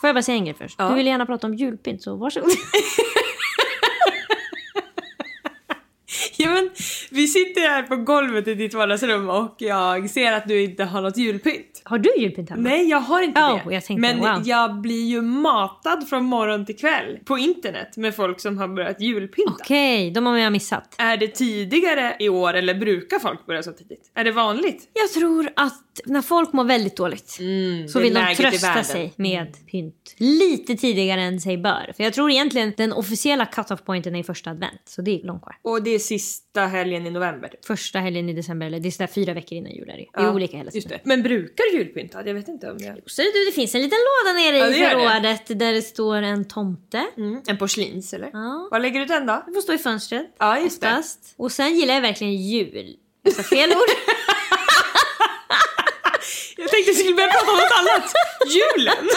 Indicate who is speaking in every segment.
Speaker 1: Får jag bara säga en grej först? Du vill gärna prata om julpynt, så varsågod.
Speaker 2: Ja, men, vi sitter här på golvet i ditt vardagsrum och jag ser att du inte har något julpynt.
Speaker 1: Har du julpynt hemma?
Speaker 2: Nej, jag har inte
Speaker 1: Ja,
Speaker 2: det.
Speaker 1: jag tänkte,
Speaker 2: men
Speaker 1: wow.
Speaker 2: jag blir ju matad från morgon till kväll på internet med folk som har börjat julpynta.
Speaker 1: Okej, de har jag missat.
Speaker 2: Är det tidigare i år eller brukar folk börja så tidigt? Är det vanligt?
Speaker 1: Jag tror att när folk mår väldigt dåligt så
Speaker 2: Mm, är
Speaker 1: vill de trösta sig med pynt lite tidigare än sig bör. För jag tror egentligen den officiella cut-off pointen är första advent, så det är långt kvar.
Speaker 2: Och det är sista helgen i november. typ.
Speaker 1: Första helgen i december, eller det är sådär fyra veckor innan jul är det. Det
Speaker 2: Ja,
Speaker 1: olika
Speaker 2: Just
Speaker 1: tiden.
Speaker 2: det. Men brukar du julpynta? Jag vet inte om jag...
Speaker 1: Så du, det finns en liten låda nere
Speaker 2: Ja,
Speaker 1: i
Speaker 2: det gör det.
Speaker 1: förrådet där det står en tomte.
Speaker 2: Mm. En porslins eller?
Speaker 1: Ja.
Speaker 2: Var lägger du den då?
Speaker 1: Det får stå i fönstret.
Speaker 2: Ja, just det.
Speaker 1: oftast. Och sen gillar jag verkligen jul. Jag sa fel ord.
Speaker 2: Jag tänkte att vi skulle börja prata om något annat. Julen!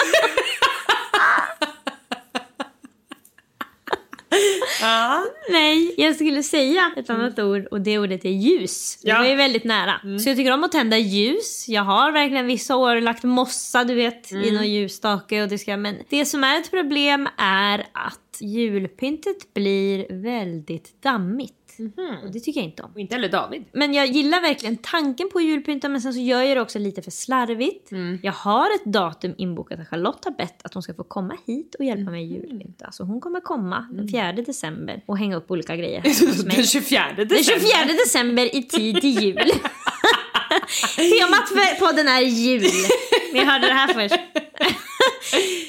Speaker 2: ja.
Speaker 1: Nej, jag skulle säga ett annat ord och det ordet är ljus. Det
Speaker 2: Ja.
Speaker 1: var ju väldigt nära. Så jag tycker om att tända ljus. Jag har verkligen vissa år lagt mossa, du vet, i någon ljusstake. Och det ska, men det som är ett problem är att julpyntet blir väldigt dammigt. Och det tycker jag inte om.
Speaker 2: Och inte heller David.
Speaker 1: Men jag gillar verkligen tanken på julpynta men sen så gör jag det också lite för slarvigt. Jag har ett datum inbokat att Charlotte har bett att hon ska få komma hit och hjälpa mig julpynta. Så hon kommer komma den 4 december och hänga upp olika grejer hos mig.
Speaker 2: Den 24 december.
Speaker 1: Den 24 december i tid till jul. Temat för podden är jul. Ni hörde det här först.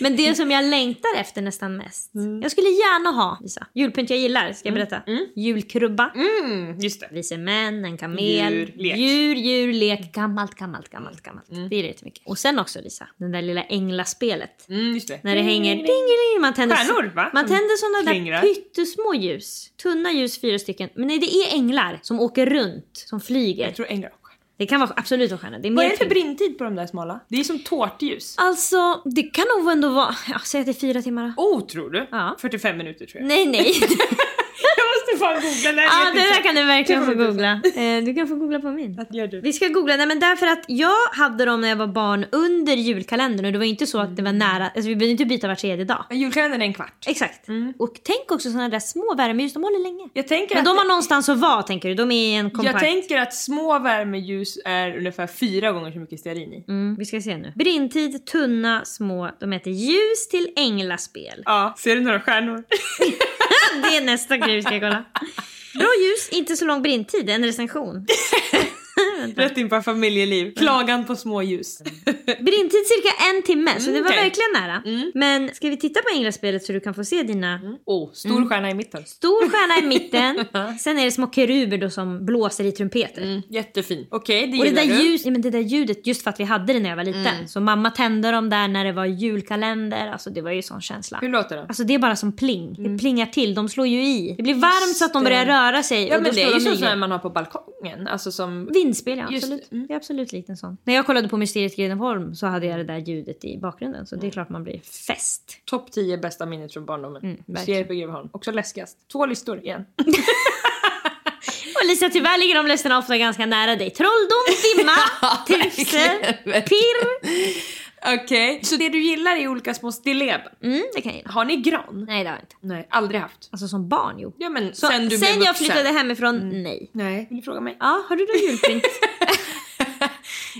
Speaker 1: Men det som jag längtar efter nästan mest. Jag skulle gärna ha, Lisa, julpynt jag gillar, ska jag berätta. Julkrubba.
Speaker 2: Mm, just det.
Speaker 1: Vise män, en kamel,
Speaker 2: Djur, lek.
Speaker 1: djur, djur, lek, gammalt, gammalt, gammalt, gammalt. Det är det jättemycket. Och sen också Lisa, den där lilla änglaspelet.
Speaker 2: Mm, just det.
Speaker 1: När det hänger dingeling, man tänder,
Speaker 2: Stjärnor, va?
Speaker 1: man tänder sådana där pyttesmå ljus. Tunna ljus, fyra stycken. Men nej, det är änglar som åker runt, som flyger.
Speaker 2: Jag tror änglar.
Speaker 1: Det kan vara absolut vara stjärnor. Det är
Speaker 2: Vad är det för brintid på de där smala? Det är som tårtljus.
Speaker 1: Alltså, det kan nog ändå vara, ja, säg att det är fyra timmar.
Speaker 2: Oh, tror du?
Speaker 1: Ja.
Speaker 2: 45 minuter tror jag.
Speaker 1: Nej, nej.
Speaker 2: Jag måste fan googla. Nej,
Speaker 1: ja,
Speaker 2: jag
Speaker 1: det där kan du verkligen få googla. Eh, Du kan få googla på min. Vi ska googla, nej men därför att jag hade dem när jag var barn under julkalendern och det var inte så att det var nära, alltså vi behövde inte byta var tredje dag.
Speaker 2: Julkalendern är en kvart.
Speaker 1: Exakt. Och tänk också sådana där små värmeljus, de håller länge.
Speaker 2: Jag tänker
Speaker 1: Men
Speaker 2: att
Speaker 1: de har någonstans att vara tänker du, de är i en
Speaker 2: Jag
Speaker 1: kompakt.
Speaker 2: tänker att små värmeljus är ungefär fyra gånger så mycket stearin i.
Speaker 1: Mm, vi ska se nu. Brintid, tunna, små. De heter Ljus till änglaspel.
Speaker 2: Ja, ser du några stjärnor?
Speaker 1: det är nästa grej vi ska kolla. Bra ljus, inte så lång brintid, en recension.
Speaker 2: Rätt in på familjeliv. Klagan på små ljus.
Speaker 1: Brintid cirka en timme, så det var
Speaker 2: okej.
Speaker 1: verkligen nära. Men ska vi titta på Änglaspelet så du kan få se dina...
Speaker 2: Oh, stor stjärna i mitten.
Speaker 1: Stor stjärna i mitten, sen är det små keruber då som blåser i trumpeter.
Speaker 2: Mm, jättefin. Okej, det
Speaker 1: Och det
Speaker 2: gillar
Speaker 1: där, ljus, ja, men det där ljudet, just för att vi hade det när jag var liten. Så mamma tände dem där när det var julkalender. Alltså det var ju sån känsla.
Speaker 2: Hur låter det?
Speaker 1: Alltså det är bara som pling. Det plingar till, de slår ju i. Det blir varmt så att de
Speaker 2: det.
Speaker 1: börjar röra sig.
Speaker 2: Ja men det är ju så som
Speaker 1: det.
Speaker 2: man har på balkongen. Alltså som...
Speaker 1: Vindspel ja,
Speaker 2: Just
Speaker 1: absolut.
Speaker 2: det, mm.
Speaker 1: Det är absolut likt en sån. När jag kollade på Mysteriet Gredenholm så hade jag det där ljudet i bakgrunden. Så det är klart man blir fest.
Speaker 2: Topp 10 bästa minnet från barndomen.
Speaker 1: Mm,
Speaker 2: Mysteriet på Greveholm. Också läskigast. Två listor igen.
Speaker 1: Och Lisa, tyvärr ligger de listorna ofta ganska nära dig. Trolldom, dimma, tusen, pirr.
Speaker 2: Okej, så det du gillar är olika små stilleben.
Speaker 1: Mm, det kan jag gilla.
Speaker 2: Har ni gran?
Speaker 1: Nej det har jag inte.
Speaker 2: Nej, aldrig haft.
Speaker 1: Alltså som barn jo.
Speaker 2: Ja men
Speaker 1: Så,
Speaker 2: sen
Speaker 1: sen
Speaker 2: du blev
Speaker 1: jag
Speaker 2: vuxen.
Speaker 1: flyttade hemifrån, nej.
Speaker 2: Nej, vill du fråga mig?
Speaker 1: Ja, har du någon julpynt?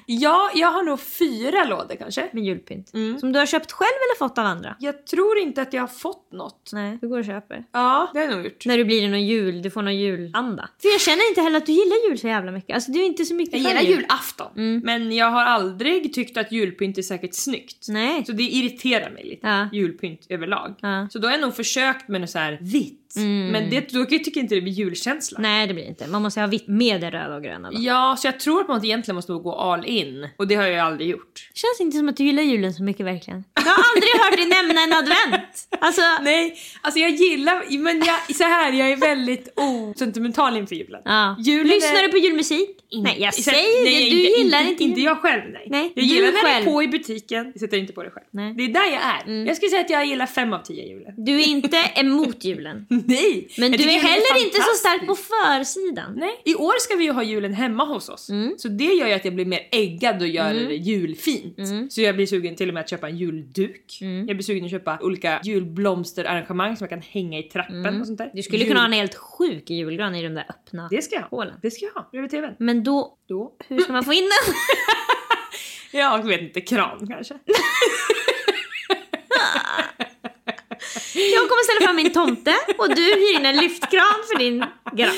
Speaker 2: Ja, jag har nog fyra lådor kanske.
Speaker 1: med julpynt? Som du har köpt själv eller fått av andra?
Speaker 2: Jag tror inte att jag har fått något.
Speaker 1: Nej, du går och köper.
Speaker 2: Ja, det har jag nog gjort.
Speaker 1: När du blir någon jul, du får någon julanda. För jag känner inte heller att du gillar jul så jävla mycket. Alltså du är inte så mycket
Speaker 2: Jag gillar
Speaker 1: jul.
Speaker 2: julafton. Men jag har aldrig tyckt att julpynt är säkert snyggt.
Speaker 1: Nej.
Speaker 2: Så det irriterar mig lite.
Speaker 1: Ja.
Speaker 2: Julpynt överlag.
Speaker 1: Ja.
Speaker 2: Så då har jag nog försökt med något så här vitt. Men det, då tycker jag inte det blir julkänsla.
Speaker 1: Nej det blir inte. Man måste ha vitt med det röda och gröna då.
Speaker 2: Ja, så jag tror att man egentligen måste gå all in. Och det har jag ju aldrig gjort.
Speaker 1: Det känns inte som att du gillar julen så mycket verkligen. Jag har aldrig hört dig nämna en advent. Alltså,
Speaker 2: Nej, alltså jag gillar, men jag, så här, jag är väldigt osentimental inför julen.
Speaker 1: ja.
Speaker 2: Julen
Speaker 1: Lyssnar
Speaker 2: är-
Speaker 1: du på julmusik? nej jag säger det, du gillar inte,
Speaker 2: inte. Inte jag själv nej.
Speaker 1: Nej,
Speaker 2: jag gillar när
Speaker 1: själv.
Speaker 2: det är på i butiken. Jag sätter inte på det själv.
Speaker 1: Nej. Mm.
Speaker 2: Det är där jag är. Jag skulle säga att jag gillar fem av tio julen.
Speaker 1: Du är inte emot julen.
Speaker 2: Nej!
Speaker 1: Men du är heller inte så stark på försidan.
Speaker 2: Nej. I år ska vi ju ha julen hemma hos oss.
Speaker 1: Mm.
Speaker 2: Så det gör ju att jag blir mer äggad och gör det julfint.
Speaker 1: Mm.
Speaker 2: Så jag blir sugen till och med att köpa en julduk. Jag blir sugen att köpa olika julblomsterarrangemang som jag kan hänga i trappen och sånt där.
Speaker 1: Mm. Du skulle
Speaker 2: Jul-
Speaker 1: kunna ha en helt sjuk julgran i de där öppna
Speaker 2: Det ska jag ha.
Speaker 1: hålen.
Speaker 2: Det ska jag ha. Över tvn.
Speaker 1: Men då,
Speaker 2: Då?
Speaker 1: hur ska man få in den?
Speaker 2: Jag vet inte, kran kanske.
Speaker 1: Jag kommer ställa fram min tomte och du hyr in en lyftkran för din gran.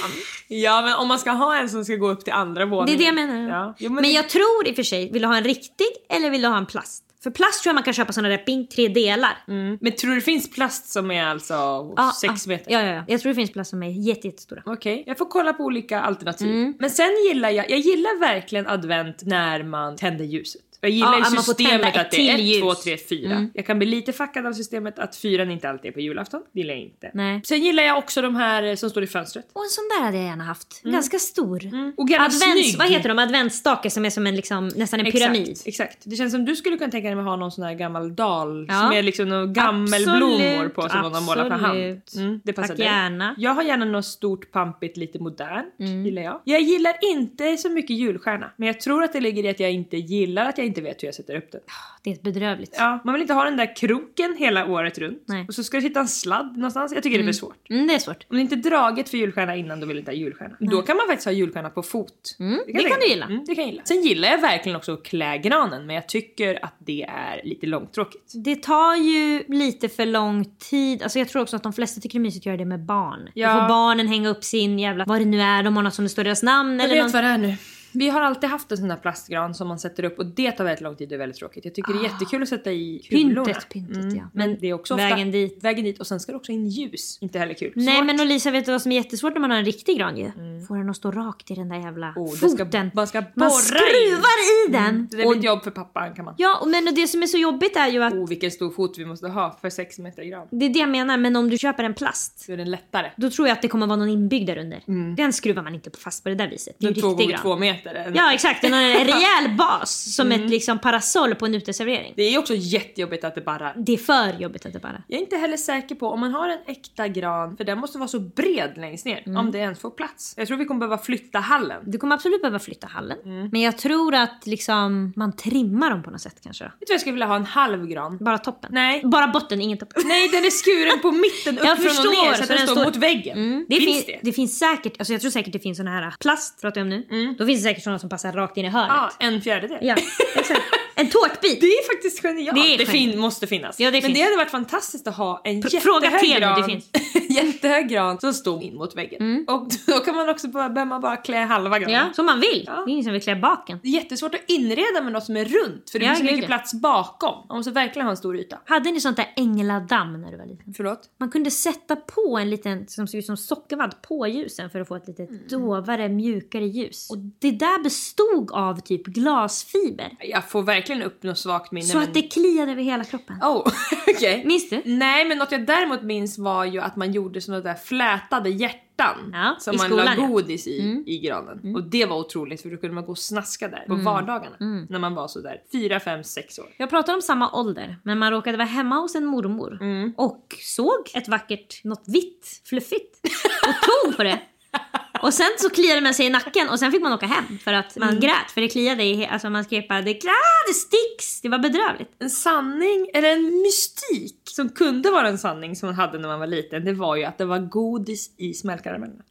Speaker 2: Ja men om man ska ha en som ska gå upp till andra
Speaker 1: Det
Speaker 2: våningen.
Speaker 1: är det jag menar.
Speaker 2: Ja. Jo,
Speaker 1: men,
Speaker 2: det-
Speaker 1: jag tror i och för sig, vill du ha en riktig eller vill du ha en plast? För plast tror jag man kan köpa såna där ping, tre delar.
Speaker 2: Mm. Men tror du det finns plast som är alltså
Speaker 1: Ja,
Speaker 2: 6
Speaker 1: ja.
Speaker 2: meter?
Speaker 1: Ja, ja, ja. Jag tror det finns plast som är jätte, jättestora.
Speaker 2: Okej, jag får kolla på olika alternativ.
Speaker 1: Mm.
Speaker 2: Men sen gillar jag, jag gillar verkligen advent när man tänder ljuset. Jag gillar
Speaker 1: Ja,
Speaker 2: systemet att det är
Speaker 1: till
Speaker 2: 1, 2,
Speaker 1: ljus.
Speaker 2: 3, 4.
Speaker 1: Mm.
Speaker 2: Jag kan bli lite fuckad av systemet att fyran inte alltid är på julafton. Det gillar jag inte.
Speaker 1: Nej.
Speaker 2: Sen gillar jag också de här som står i fönstret.
Speaker 1: Och en sån där hade jag gärna haft. Ganska stor.
Speaker 2: Och gärna
Speaker 1: Advents,
Speaker 2: snygg.
Speaker 1: vad heter de? Adventsstake som är som en liksom, nästan en pyramid.
Speaker 2: Exakt, exakt. Det känns som du skulle kunna tänka dig att ha någon sån här gammal dal
Speaker 1: Ja.
Speaker 2: är liksom gammelblommor på som någon har målat för hand. Mm, det passar
Speaker 1: Tack,
Speaker 2: dig.
Speaker 1: gärna.
Speaker 2: Jag har gärna något stort, pampigt, lite modernt.
Speaker 1: Mm.
Speaker 2: Gillar jag. Jag gillar inte så mycket julstjärna. Men jag tror att det ligger i att jag inte gillar att jag inte vet hur jag sätter upp den.
Speaker 1: Det är bedrövligt.
Speaker 2: Ja, man vill inte ha den där kroken hela året runt.
Speaker 1: Nej.
Speaker 2: Och så ska det sitta en sladd någonstans. Jag tycker det är för svårt.
Speaker 1: Mm, det är svårt.
Speaker 2: Om det inte är draget för julstjärna innan då vill jag inte ha julstjärna. Då kan man faktiskt ha julstjärna på fot.
Speaker 1: Mm, det kan
Speaker 2: tänka
Speaker 1: du
Speaker 2: mig.
Speaker 1: gilla.
Speaker 2: Mm, det kan jag gilla. Sen gillar jag verkligen också att klä granen men jag tycker att det är lite långtråkigt.
Speaker 1: Det tar ju lite för lång tid. Alltså jag tror också att de flesta tycker det är mysigt att göra det med barn.
Speaker 2: Ja.
Speaker 1: Då får barnen hänga upp sin jävla, vad det nu är, de har något som det står deras namn
Speaker 2: Jag
Speaker 1: eller
Speaker 2: vet
Speaker 1: någon...
Speaker 2: vad det är nu. Vi har alltid haft en sån där plastgran som man sätter upp och det tar väldigt lång tid och är väldigt tråkigt. Jag tycker det är jättekul att sätta i kulorna.
Speaker 1: Ah. Pyntet, pyntet ja.
Speaker 2: Men det är också ofta
Speaker 1: vägen dit.
Speaker 2: vägen dit och sen ska det också in ljus. Inte heller kul.
Speaker 1: Nej
Speaker 2: Svårt.
Speaker 1: men Olisa vet du vad som är jättesvårt när man har en riktig gran ju? Får den att stå rakt i den där jävla
Speaker 2: Mm. Oh, det ska-
Speaker 1: foten.
Speaker 2: man ska borra
Speaker 1: man
Speaker 2: in.
Speaker 1: skruvar i den.
Speaker 2: Mm. Det är
Speaker 1: och,
Speaker 2: ett jobb för pappan kan man.
Speaker 1: ja men det som är så jobbigt är ju att
Speaker 2: Oh vilken stor fot vi måste ha för 6 meter gran.
Speaker 1: det är det jag menar men om du köper en plast
Speaker 2: Så är den lättare.
Speaker 1: då tror jag att det kommer vara någon inbyggd där under. Den skruvar man inte på fast på det där viset. Det är ju riktig gran.
Speaker 2: två meter. En-
Speaker 1: Ja exakt, den har en rejäl bas som
Speaker 2: Mm.
Speaker 1: ett liksom parasoll på en uteservering.
Speaker 2: Det är också jättejobbigt att det bara
Speaker 1: Det är för jobbigt att det bara...
Speaker 2: Jag är inte heller säker på om man har en äkta gran, för den måste vara så bred längst ner,
Speaker 1: Mm.
Speaker 2: om det ens får plats. Jag tror vi kommer behöva flytta hallen.
Speaker 1: Du kommer absolut behöva flytta hallen.
Speaker 2: Mm.
Speaker 1: Men jag tror att liksom man trimmar dem på något sätt kanske.
Speaker 2: Vet du vad jag skulle vilja ha en halv gran?
Speaker 1: Bara toppen.
Speaker 2: Nej.
Speaker 1: Bara botten, ingen topp.
Speaker 2: Nej, den är skuren på mitten,
Speaker 1: Jag
Speaker 2: uppifrån och ner, så att
Speaker 1: så
Speaker 2: den,
Speaker 1: den
Speaker 2: står mot väggen.
Speaker 1: Mm. Det,
Speaker 2: finns
Speaker 1: fin-
Speaker 2: det?
Speaker 1: det finns säkert, alltså jag tror säkert det finns såna här plast pratar jag om nu. Då finns det säkert såna som passar rakt in i hörnet.
Speaker 2: Ja, en fjärdedel.
Speaker 1: Ja, exakt. En tårtbit!
Speaker 2: Det är faktiskt genialt.
Speaker 1: Det är
Speaker 2: Det, fin- måste finnas.
Speaker 1: Ja, det
Speaker 2: Men
Speaker 1: finns.
Speaker 2: det hade varit fantastiskt att ha en
Speaker 1: Pr- fråga
Speaker 2: jättehög
Speaker 1: det
Speaker 2: gran,
Speaker 1: finns.
Speaker 2: jättehög gran som stod in mot väggen.
Speaker 1: Mm.
Speaker 2: Och då kan man också bara, behöver man bara klä halva granen.
Speaker 1: Ja, som man vill.
Speaker 2: Ja.
Speaker 1: Det är ingen som vill klä baken.
Speaker 2: Det är jättesvårt att inreda med något som är runt för det
Speaker 1: Ja,
Speaker 2: blir så mycket plats bakom. Man måste verkligen ha en stor yta.
Speaker 1: Hade ni sånt där ängladamm när du var liten?
Speaker 2: Förlåt?
Speaker 1: Man kunde sätta på en liten som såg ut som sockervadd på ljusen för att få ett lite
Speaker 2: Mm.
Speaker 1: dovare, mjukare ljus. Och det där bestod av typ glasfiber.
Speaker 2: Jag får verkligen upp något svagt minne.
Speaker 1: Så
Speaker 2: men...
Speaker 1: att det kliade över hela kroppen.
Speaker 2: Oh, okej.
Speaker 1: Minns du?
Speaker 2: Nej, men något jag däremot minns var ju att man gjorde såna där flätade hjärtan
Speaker 1: Ja,
Speaker 2: som
Speaker 1: i
Speaker 2: man
Speaker 1: skolan,
Speaker 2: la
Speaker 1: ja. Mm.
Speaker 2: godis i, i granen. Och det var otroligt för då kunde man gå och snaska där på vardagarna
Speaker 1: Mm.
Speaker 2: när man var så där 4, 5, 6 år.
Speaker 1: Jag pratar om samma ålder, men man råkade vara hemma hos en mormor
Speaker 2: Mm.
Speaker 1: och såg ett vackert, något vitt, fluffigt och tog på det. Och sen så kliade man sig i nacken och sen fick man åka hem för att
Speaker 2: Mm.
Speaker 1: man grät för det kliade i, alltså man skrek bara det, ah, det sticks, det var bedrövligt.
Speaker 2: En sanning, eller en mystik som kunde vara en sanning som man hade när man var liten, det var ju att det var godis i smällkaramellerna.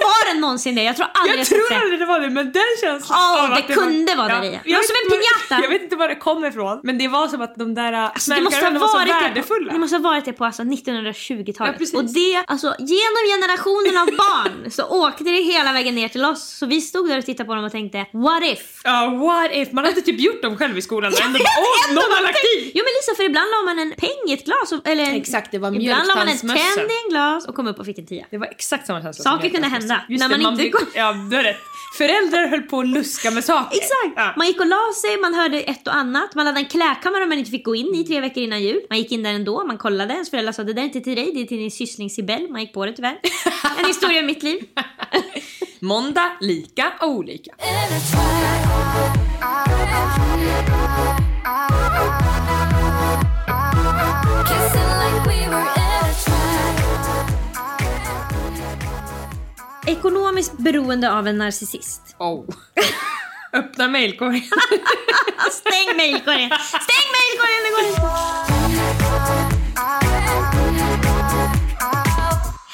Speaker 1: Var det någonsin det? Jag tror aldrig
Speaker 2: Jag tror
Speaker 1: det.
Speaker 2: aldrig det var det, men den känslan att
Speaker 1: det kunde vara där i. Det var som en
Speaker 2: var-
Speaker 1: piñata.
Speaker 2: Jag vet inte var det kommer ifrån, men det var som att de där
Speaker 1: Alltså, det måste ha
Speaker 2: smällkaramellerna var så
Speaker 1: varit det på,
Speaker 2: värdefulla.
Speaker 1: det måste ha varit det på alltså 1920-talet.
Speaker 2: Ja,
Speaker 1: och det, alltså genom generationen av barn så åkte det hela vägen ner till oss. Så vi stod där och tittade på dem och tänkte what if?
Speaker 2: Ja, what if? Man hade typ gjort dem själv i skolan och ändå åh, någon har lagt i!
Speaker 1: Jo men Lisa, för ibland la man en peng i ett glas. Och, eller en,
Speaker 2: Exakt, det var
Speaker 1: Ibland la man en tänd i en glas och kom upp och fick en tia.
Speaker 2: Det var exakt samma känsla
Speaker 1: Saker kunde
Speaker 2: mjölktandsmössen.
Speaker 1: Hända
Speaker 2: Just
Speaker 1: när
Speaker 2: det,
Speaker 1: man inte kom-
Speaker 2: Ja, du har rätt. Föräldrar höll på att luska med saker.
Speaker 1: Exakt!
Speaker 2: Ja.
Speaker 1: Man gick och la sig, man hörde ett och annat. Man hade en klädkammare man inte fick gå in i tre veckor innan jul. Man gick in där ändå, man kollade. Ens föräldrar sa det där är inte till dig, det är till din syssling Sibel. Man gick på det tyvärr. En historia om mitt liv.
Speaker 2: Måndag, lika och olika.
Speaker 1: Ekonomiskt beroende av en narcissist.
Speaker 2: Oh. Öppna mailkorgen.
Speaker 1: Stäng mejlkorgen! Stäng mejlkorgen, det går inte!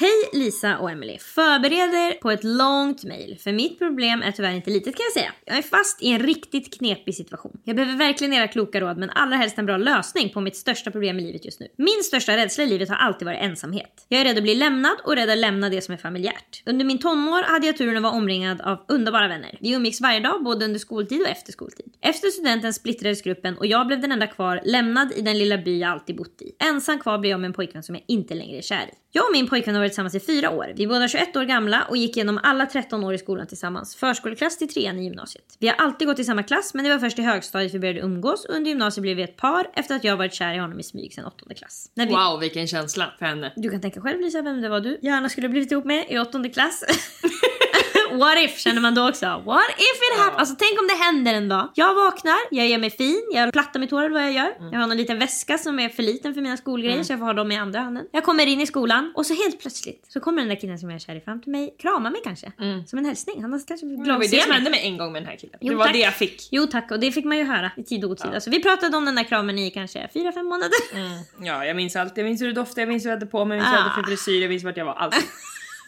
Speaker 1: Hej Lisa och Emily. Förbereder på ett långt mejl. För mitt problem är tyvärr inte litet kan jag säga. Jag är fast i en riktigt knepig situation. Jag behöver verkligen era kloka råd men allra helst en bra lösning på mitt största problem i livet just nu. Min största rädsla i livet har alltid varit ensamhet. Jag är rädd att bli lämnad och rädd att lämna det som är familjärt. Under min tonår hade jag turen att vara omringad av underbara vänner. Vi umgicks varje dag både under skoltid och efter skoltid. Efter studenten splittrades gruppen och jag blev den enda kvar lämnad i den lilla by jag alltid bott i. Ensam kvar blev jag med en pojkvän som jag inte längre är kär i. Jag och min pojkvän har varit tillsammans i fyra år. Vi är båda 21 år gamla och gick igenom alla 13 år i skolan tillsammans. Förskoleklass till trean i gymnasiet. Vi har alltid gått i samma klass men det var först i högstadiet vi började umgås och under gymnasiet blev vi ett par efter att jag varit kär i honom i smyg sedan åttonde klass. När vi...
Speaker 2: Wow, vilken känsla för henne.
Speaker 1: Du kan tänka själv Lisa vem det var du gärna skulle blivit ihop med i åttonde klass. What if känner man då också. What if it happens? Alltså tänk om det händer en dag. Jag vaknar, jag gör mig fin, jag plattar mitt hår eller vad jag gör. Jag har någon liten väska som är för liten för mina skolgrejer så jag får ha dem i andra handen. Jag kommer in i skolan och så helt plötsligt så kommer den där killen som jag är kär i fram till mig, kramar mig kanske. Som en hälsning. Han har kanske
Speaker 2: Det
Speaker 1: glömt
Speaker 2: var ju
Speaker 1: se
Speaker 2: det som hände mig en gång med den här killen.
Speaker 1: Jo,
Speaker 2: det var
Speaker 1: tack.
Speaker 2: det jag fick.
Speaker 1: Jo tack och det fick man ju höra i tid och otid. Alltså, vi pratade om den där kramen i kanske fyra fem månader.
Speaker 2: Ja, jag minns allt. Jag minns hur det doftade, jag minns hur jag hade på mig, jag minns vad jag hade för
Speaker 1: Ah.
Speaker 2: frisyr, jag minns vart jag var. Allt.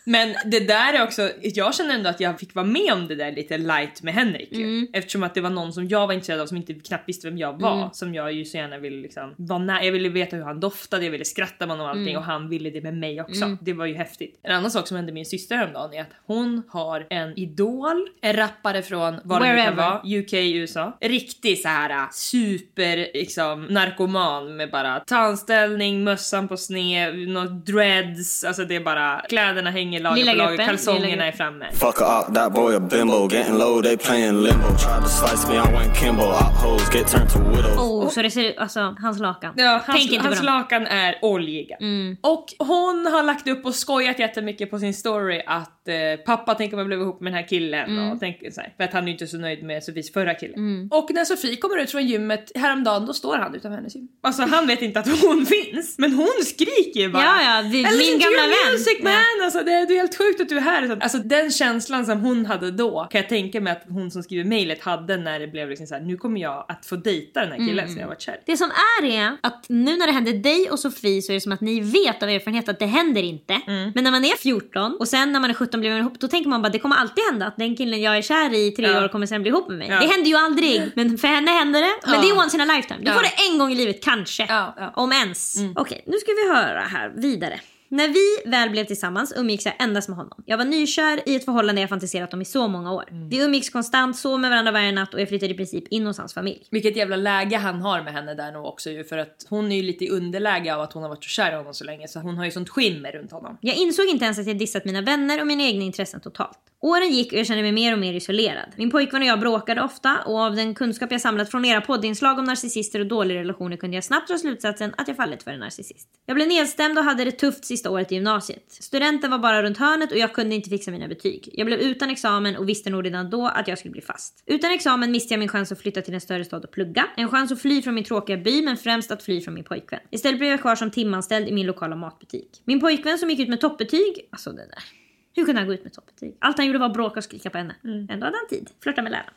Speaker 2: Men det där är också, jag känner ändå att jag fick vara med om det där lite light med Henrik ju.
Speaker 1: Mm.
Speaker 2: Eftersom att det var någon som jag var intresserad av som inte knappt visste vem jag var.
Speaker 1: Mm.
Speaker 2: Som jag ju så gärna ville liksom vara nära. Jag ville veta hur han doftade, jag ville skratta med honom och allting
Speaker 1: Mm.
Speaker 2: och han ville det med mig också. Det var ju häftigt. En annan sak som hände min syster häromdagen är att hon har en idol, en rappare från vad det kan vara, UK, USA. Riktig så här super liksom narkoman med bara tandställning, mössan på sned, något dreads, alltså det är bara kläderna hänger lager på lager, kalsongerna är framme.
Speaker 3: Fuck op, that boy a bimbo. Getting low, they playing limbo. Tried to slice me, I went Kimbo. Hoes get turned to widows.
Speaker 1: Oh, så det ser ut, alltså hans lakan.
Speaker 2: Ja, hans,
Speaker 1: Tänk inte på
Speaker 2: hans
Speaker 1: dem. Mm.
Speaker 2: lakan är oljiga. Och hon har lagt upp och skojat jättemycket på sin story att eh, pappa tänker om jag blev ihop med den här killen
Speaker 1: Mm.
Speaker 2: och tänker så här, för att han är inte så nöjd med Sofies förra kille. Och när Sofie kommer ut från gymmet häromdagen då står han utanför hennes gym. Alltså han vet inte att hon finns men hon skriker ju bara
Speaker 1: Ja, ja, vi-
Speaker 2: "I listen
Speaker 1: min gamla vän."
Speaker 2: music man!
Speaker 1: Ja.
Speaker 2: Alltså det är det är helt sjukt att du är här. Så- Alltså den känslan som hon hade då kan jag tänka mig att hon som skriver mejlet hade när det blev liksom så här, nu kommer jag att få dejta den här killen
Speaker 1: Mm.
Speaker 2: som jag varit kär.
Speaker 1: Det som är är att nu när det händer dig och Sofie så är det som att ni vet av erfarenhet att det händer inte.
Speaker 2: Mm.
Speaker 1: Men när man är 14 och sen när man är 17 blir man ihop då tänker man bara det kommer alltid hända att den killen jag är kär i i tre
Speaker 2: Ja.
Speaker 1: år kommer sen bli ihop med mig.
Speaker 2: Ja.
Speaker 1: Det händer ju aldrig men för henne händer det. Men
Speaker 2: Ja.
Speaker 1: det är once in a lifetime. Du får det en gång i livet kanske. Om ens. Okej nu ska vi höra här vidare. När vi väl blev tillsammans umgicks jag endast med honom. Jag var nykär i ett förhållande jag fantiserat om i så många år. Vi umgicks konstant, sov med varandra varje natt och jag flyttade i princip in hos hans familj.
Speaker 2: Vilket jävla läge han har med henne där nu också ju för att hon är ju lite i underläge av att hon har varit så kär i honom så länge så hon har ju sånt skimmer runt honom.
Speaker 1: Jag insåg inte ens att jag dissat mina vänner och mina egna intressen totalt. Åren gick och jag kände mig mer och mer isolerad. Min pojkvän och jag bråkade ofta och av den kunskap jag samlat från era poddinslag om narcissister och dåliga relationer kunde jag snabbt dra slutsatsen att jag fallit för en narcissist. Jag blev nedstämd och hade det tufft sista året i gymnasiet. Studenten var bara runt hörnet och jag kunde inte fixa mina betyg. Jag blev utan examen och visste nog redan då att jag skulle bli fast. Utan examen miste jag min chans att flytta till en större stad och plugga. En chans att fly från min tråkiga by men främst att fly från min pojkvän. Istället blev jag kvar som timanställd i min lokala matbutik. Min pojkvän som gick ut med toppbetyg, alltså det där. Hur kunde han gå ut med toppbetyg? Allt han gjorde var att bråka och skrika på henne. Ändå hade han tid. Flörta med läraren.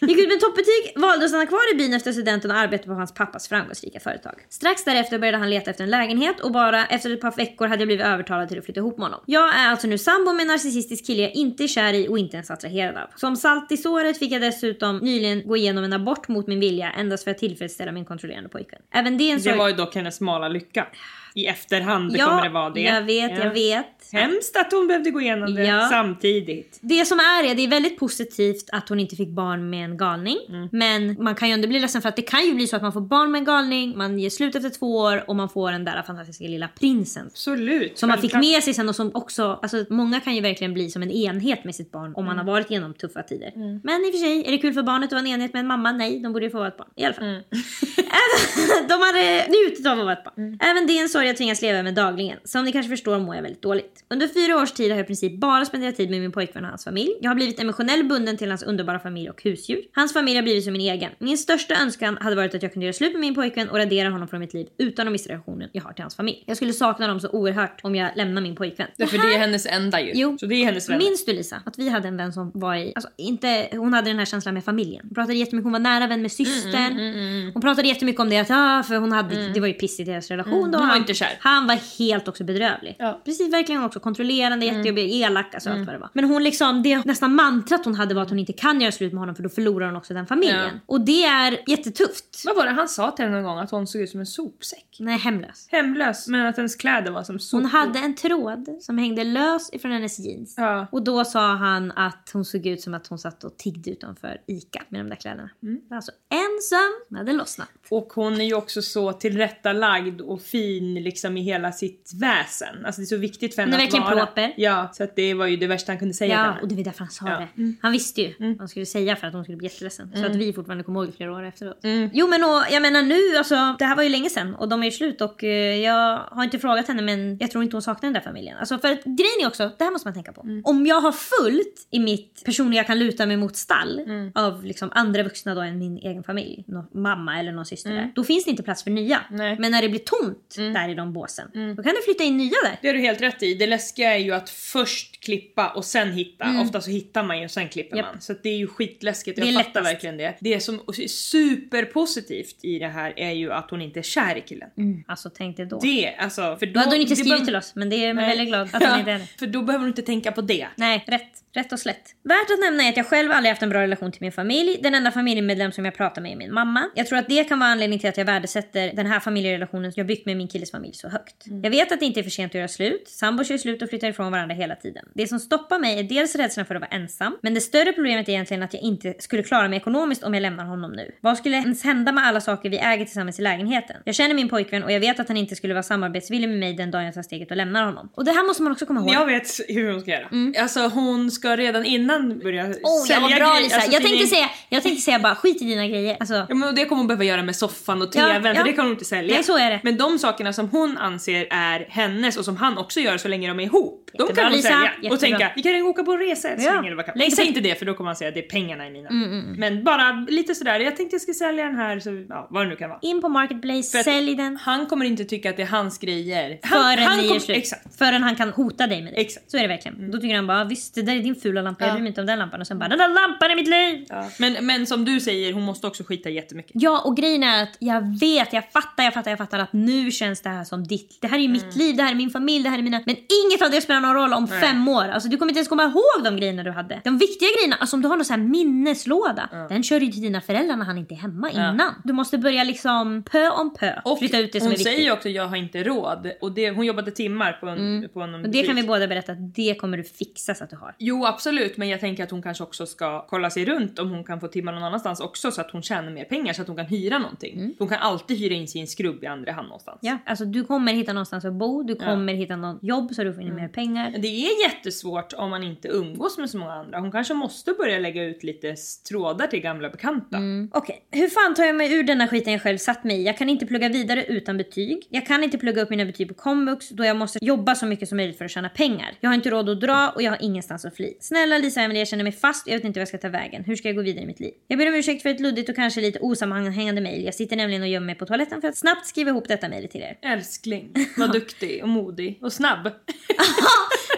Speaker 1: Gick ut med toppbetyg, valde att stanna kvar i byn efter studenten och arbeta på hans pappas framgångsrika företag. Strax därefter började han leta efter en lägenhet och bara efter ett par veckor hade jag blivit övertalad till att flytta ihop med honom. Jag är alltså nu sambo med en narcissistisk kille jag inte är kär i och inte ens attraherad av. Som salt i såret fick jag dessutom nyligen gå igenom en abort mot min vilja endast för att tillfredsställa min kontrollerande pojkvän. Även det är en
Speaker 2: Det
Speaker 1: sorg-
Speaker 2: var ju dock hennes smala lycka. I efterhand
Speaker 1: Ja,
Speaker 2: kommer det vara det.
Speaker 1: jag vet,
Speaker 2: Ja.
Speaker 1: jag vet.
Speaker 2: Hemskt att hon behövde gå igenom det
Speaker 1: Ja.
Speaker 2: samtidigt.
Speaker 1: Det som är är, det är väldigt positivt att hon inte fick barn med en galning.
Speaker 2: Mm.
Speaker 1: Men man kan ju ändå bli ledsen för att det kan ju bli så att man får barn med en galning, man ger slut efter två år och man får den där fantastiska lilla prinsen.
Speaker 2: Absolut.
Speaker 1: Som man fick med sig sen och som också, alltså många kan ju verkligen bli som en enhet med sitt barn om man
Speaker 2: Mm.
Speaker 1: har varit igenom tuffa tider. Men i och för sig, är det kul för barnet att vara en enhet med en mamma? Nej, de borde ju få vara ett barn. I alla fall.
Speaker 2: Mm.
Speaker 1: Även, de hade njutit av att vara ett barn.
Speaker 2: Mm.
Speaker 1: Även det är en sorg jag tvingas leva med dagligen. Som ni kanske förstår mår jag väldigt dåligt. Under fyra års tid har jag i princip bara spenderat tid med min pojkvän och hans familj. Jag har blivit emotionellt bunden till hans underbara familj och husdjur. Hans familj har blivit som min egen. Min största önskan hade varit att jag kunde göra slut med min pojkvän och radera honom från mitt liv utan att missa relationen jag har till hans familj. Jag skulle sakna dem så oerhört om jag lämnar min pojkvän.
Speaker 2: Därför det är hennes enda ju.
Speaker 1: Jo.
Speaker 2: Så det är hennes vänner.
Speaker 1: Minns du Lisa att vi hade en vän som var i, alltså inte, hon hade den här känslan med familjen. Hon pratade jättemycket, hon var nära vän med systern.
Speaker 2: Mm,
Speaker 1: Hon pratade jättemycket om det att, ah, för hon hade, det var ju pissigt i deras relation då.
Speaker 2: hon var inte kär.
Speaker 1: Han var helt också bedrövlig.
Speaker 2: Ja.
Speaker 1: Precis verkligen också kontrollerande,
Speaker 2: Mm.
Speaker 1: jättejobbig, elak, alltså allt vad det var. Men hon liksom, det nästan mantrat hon hade var att hon inte kan göra slut med honom för då förlorar hon också den familjen.
Speaker 2: Ja.
Speaker 1: Och det är jättetufft.
Speaker 2: Vad var det han sa till henne någon gång? Att hon såg ut som en sopsäck?
Speaker 1: Nej, hemlös.
Speaker 2: Hemlös, men att hennes kläder var som sopor.
Speaker 1: Hon hade en tråd som hängde lös ifrån hennes jeans.
Speaker 2: Ja.
Speaker 1: Och då sa han att hon såg ut som att hon satt och tiggde utanför ICA med de där kläderna.
Speaker 2: Mm.
Speaker 1: Alltså en söm hade lossnat.
Speaker 2: Och hon är ju också så tillrättalagd och fin liksom i hela sitt väsen. Alltså det är så viktigt för henne att vara.
Speaker 1: proper.
Speaker 2: Ja, så att det var ju det värsta han kunde säga
Speaker 1: Ja, och det var därför han sa
Speaker 2: Ja.
Speaker 1: det. Han visste ju vad han skulle säga för att hon skulle bli jätteledsen. Så
Speaker 2: Mm.
Speaker 1: att vi fortfarande kommer ihåg det flera år efteråt. Jo men och, jag menar nu, alltså det här var ju länge sedan och de är ju slut och eh, jag har inte frågat henne men jag tror inte hon saknar den där familjen. Alltså för att grejen är också, det här måste man tänka på.
Speaker 2: Mm.
Speaker 1: Om jag har fullt i mitt personliga jag kan luta mig mot stall
Speaker 2: Mm.
Speaker 1: av liksom andra vuxna då än min egen familj, nå mamma eller någon syster där, då finns det inte plats för nya.
Speaker 2: Mm. Nej. Mm.
Speaker 1: Men när det blir tomt där i de båsen, då kan det flytta in nya där.
Speaker 2: Det har du helt rätt i. Det läskiga är ju att först klippa och sen hitta. Ofta så hittar man ju och sen klipper
Speaker 1: Mm. Japp.
Speaker 2: man. Så det är ju skitläskigt.
Speaker 1: Det
Speaker 2: Jag fattar
Speaker 1: lättast.
Speaker 2: verkligen det. Det som är superpositivt i det här är ju att hon inte är kär i killen.
Speaker 1: Alltså tänk dig då.
Speaker 2: Det, alltså, för då,
Speaker 1: Då hade hon inte skrivit till oss men det är jag väldigt glad att hon inte är det.
Speaker 2: För då behöver du inte tänka på det.
Speaker 1: Nej, rätt. Rätt och slätt. Värt att nämna är att jag själv aldrig haft en bra relation till min familj. Den enda familjemedlem som jag pratar med är min mamma. Jag tror att det kan vara anledning till att jag värdesätter den här familjerelationen jag byggt med min killes familj så högt. Jag vet att det inte är för sent att göra slut. Sambos gör slut och flyttar ifrån varandra hela tiden. Det som stoppar mig är dels rädslan för att vara ensam. Men det större problemet är egentligen att jag inte skulle klara mig ekonomiskt om jag lämnar honom nu. Vad skulle ens hända med alla saker vi äger tillsammans i lägenheten? Jag känner min pojkvän och jag vet att han inte skulle vara samarbetsvillig med mig den dagen jag tar steget och lämnar honom. Och det här måste man också komma ihåg.
Speaker 2: Jag vet hur hon ska göra. Alltså hon ska redan innan börja
Speaker 1: Mm. Oh,
Speaker 2: sälja
Speaker 1: var bra
Speaker 2: grejer.
Speaker 1: Lisa.
Speaker 2: Alltså,
Speaker 1: jag, tänkte säga, jag tänkte säga bara skit i dina grejer. Alltså,
Speaker 2: Ja men det kommer hon behöva göra med soffan och
Speaker 1: Ja,
Speaker 2: tvn
Speaker 1: ja.
Speaker 2: för det kan hon inte sälja.
Speaker 1: Nej, så är det.
Speaker 2: Men de sakerna som hon anser är hennes och som han också gör så länge de är ihop, de
Speaker 1: Jättebra,
Speaker 2: kan hon
Speaker 1: Lisa.
Speaker 2: sälja.
Speaker 1: Jättebra.
Speaker 2: Och tänka, vi kan åka på en resa älskling.
Speaker 1: Ja.
Speaker 2: Kan. Säg inte det för då kommer han säga att det är pengarna i mina.
Speaker 1: Mm,
Speaker 2: Men bara lite sådär, jag tänkte jag ska sälja den här, så, ja, vad det nu kan vara.
Speaker 1: In på Marketplace, sälj den.
Speaker 2: Han kommer inte tycka att det är hans grejer. Han,
Speaker 1: Förrän ni
Speaker 2: kom-
Speaker 1: gör slut.
Speaker 2: Exakt.
Speaker 1: Förrän han kan hota dig med det.
Speaker 2: Exakt.
Speaker 1: Så är det verkligen. Då tycker han bara visst det där är din fula lampa, jag
Speaker 2: Ja.
Speaker 1: bryr mig inte om den lampan. Och sen bara den där lampan är mitt liv!
Speaker 2: Ja. Men, men som du säger, hon måste också skita jättemycket.
Speaker 1: Ja och grejen är att jag vet, jag fattar, jag fattar, jag fattar att nu känns det här som ditt. Det här är ju mitt liv, det här är min familj, det här är mina... Men inget av det spelar någon roll om
Speaker 2: Nej.
Speaker 1: fem år. Alltså du kommer inte ens komma ihåg de grejerna du hade. De viktiga grejerna, alltså om du har någon sån här minneslåda. Den kör du till dina föräldrar när han inte är hemma innan. Du måste börja liksom pö om pö.
Speaker 2: Och
Speaker 1: flytta ut det som
Speaker 2: hon
Speaker 1: är viktigt.
Speaker 2: säger ju också jag har inte råd. Och det, hon jobbade timmar på en, på en
Speaker 1: och det kan vi båda berätta att det kommer du fixa så att du har.
Speaker 2: Jo absolut men jag tänker att hon kanske också ska kolla sig runt om hon kan få timmar någon annanstans också så att hon tjänar mer pengar så att hon kan hyra någonting. Hon kan alltid hyra in sin skrubb i andra hand någonstans.
Speaker 1: Ja, alltså du kommer hitta någonstans att bo, du kommer hitta något jobb så du får in mer pengar.
Speaker 2: Det är jättesvårt om man inte umgås med så många andra. Hon kanske måste börja lägga ut lite trådar till gamla bekanta.
Speaker 1: Okej, hur fan tar jag mig ur denna skiten jag själv satt mig i? Jag kan inte plugga vidare utan betyg. Jag kan inte plugga upp mina betyg på komvux då jag måste jobba så mycket som möjligt för att tjäna pengar. Jag har inte råd att dra och jag har ingenstans att fly. Snälla Lisa och Emelie, jag känner mig fast jag vet inte vad jag ska ta vägen. Hur ska jag gå vidare i mitt liv? Jag ber om ursäkt för ett luddigt och kanske lite osammanhängande mejl. Jag sitter nämligen och gömmer mig på toaletten för att snabbt skriva ihop detta mejl till er.
Speaker 2: Älskling, vad duktig och modig och snabb.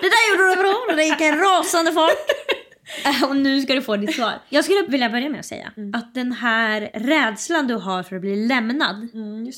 Speaker 1: Det där gjorde du bra, det gick en rasande fart. Och nu ska du få ditt svar. Jag skulle vilja börja med att säga att den här rädslan du har för att bli lämnad,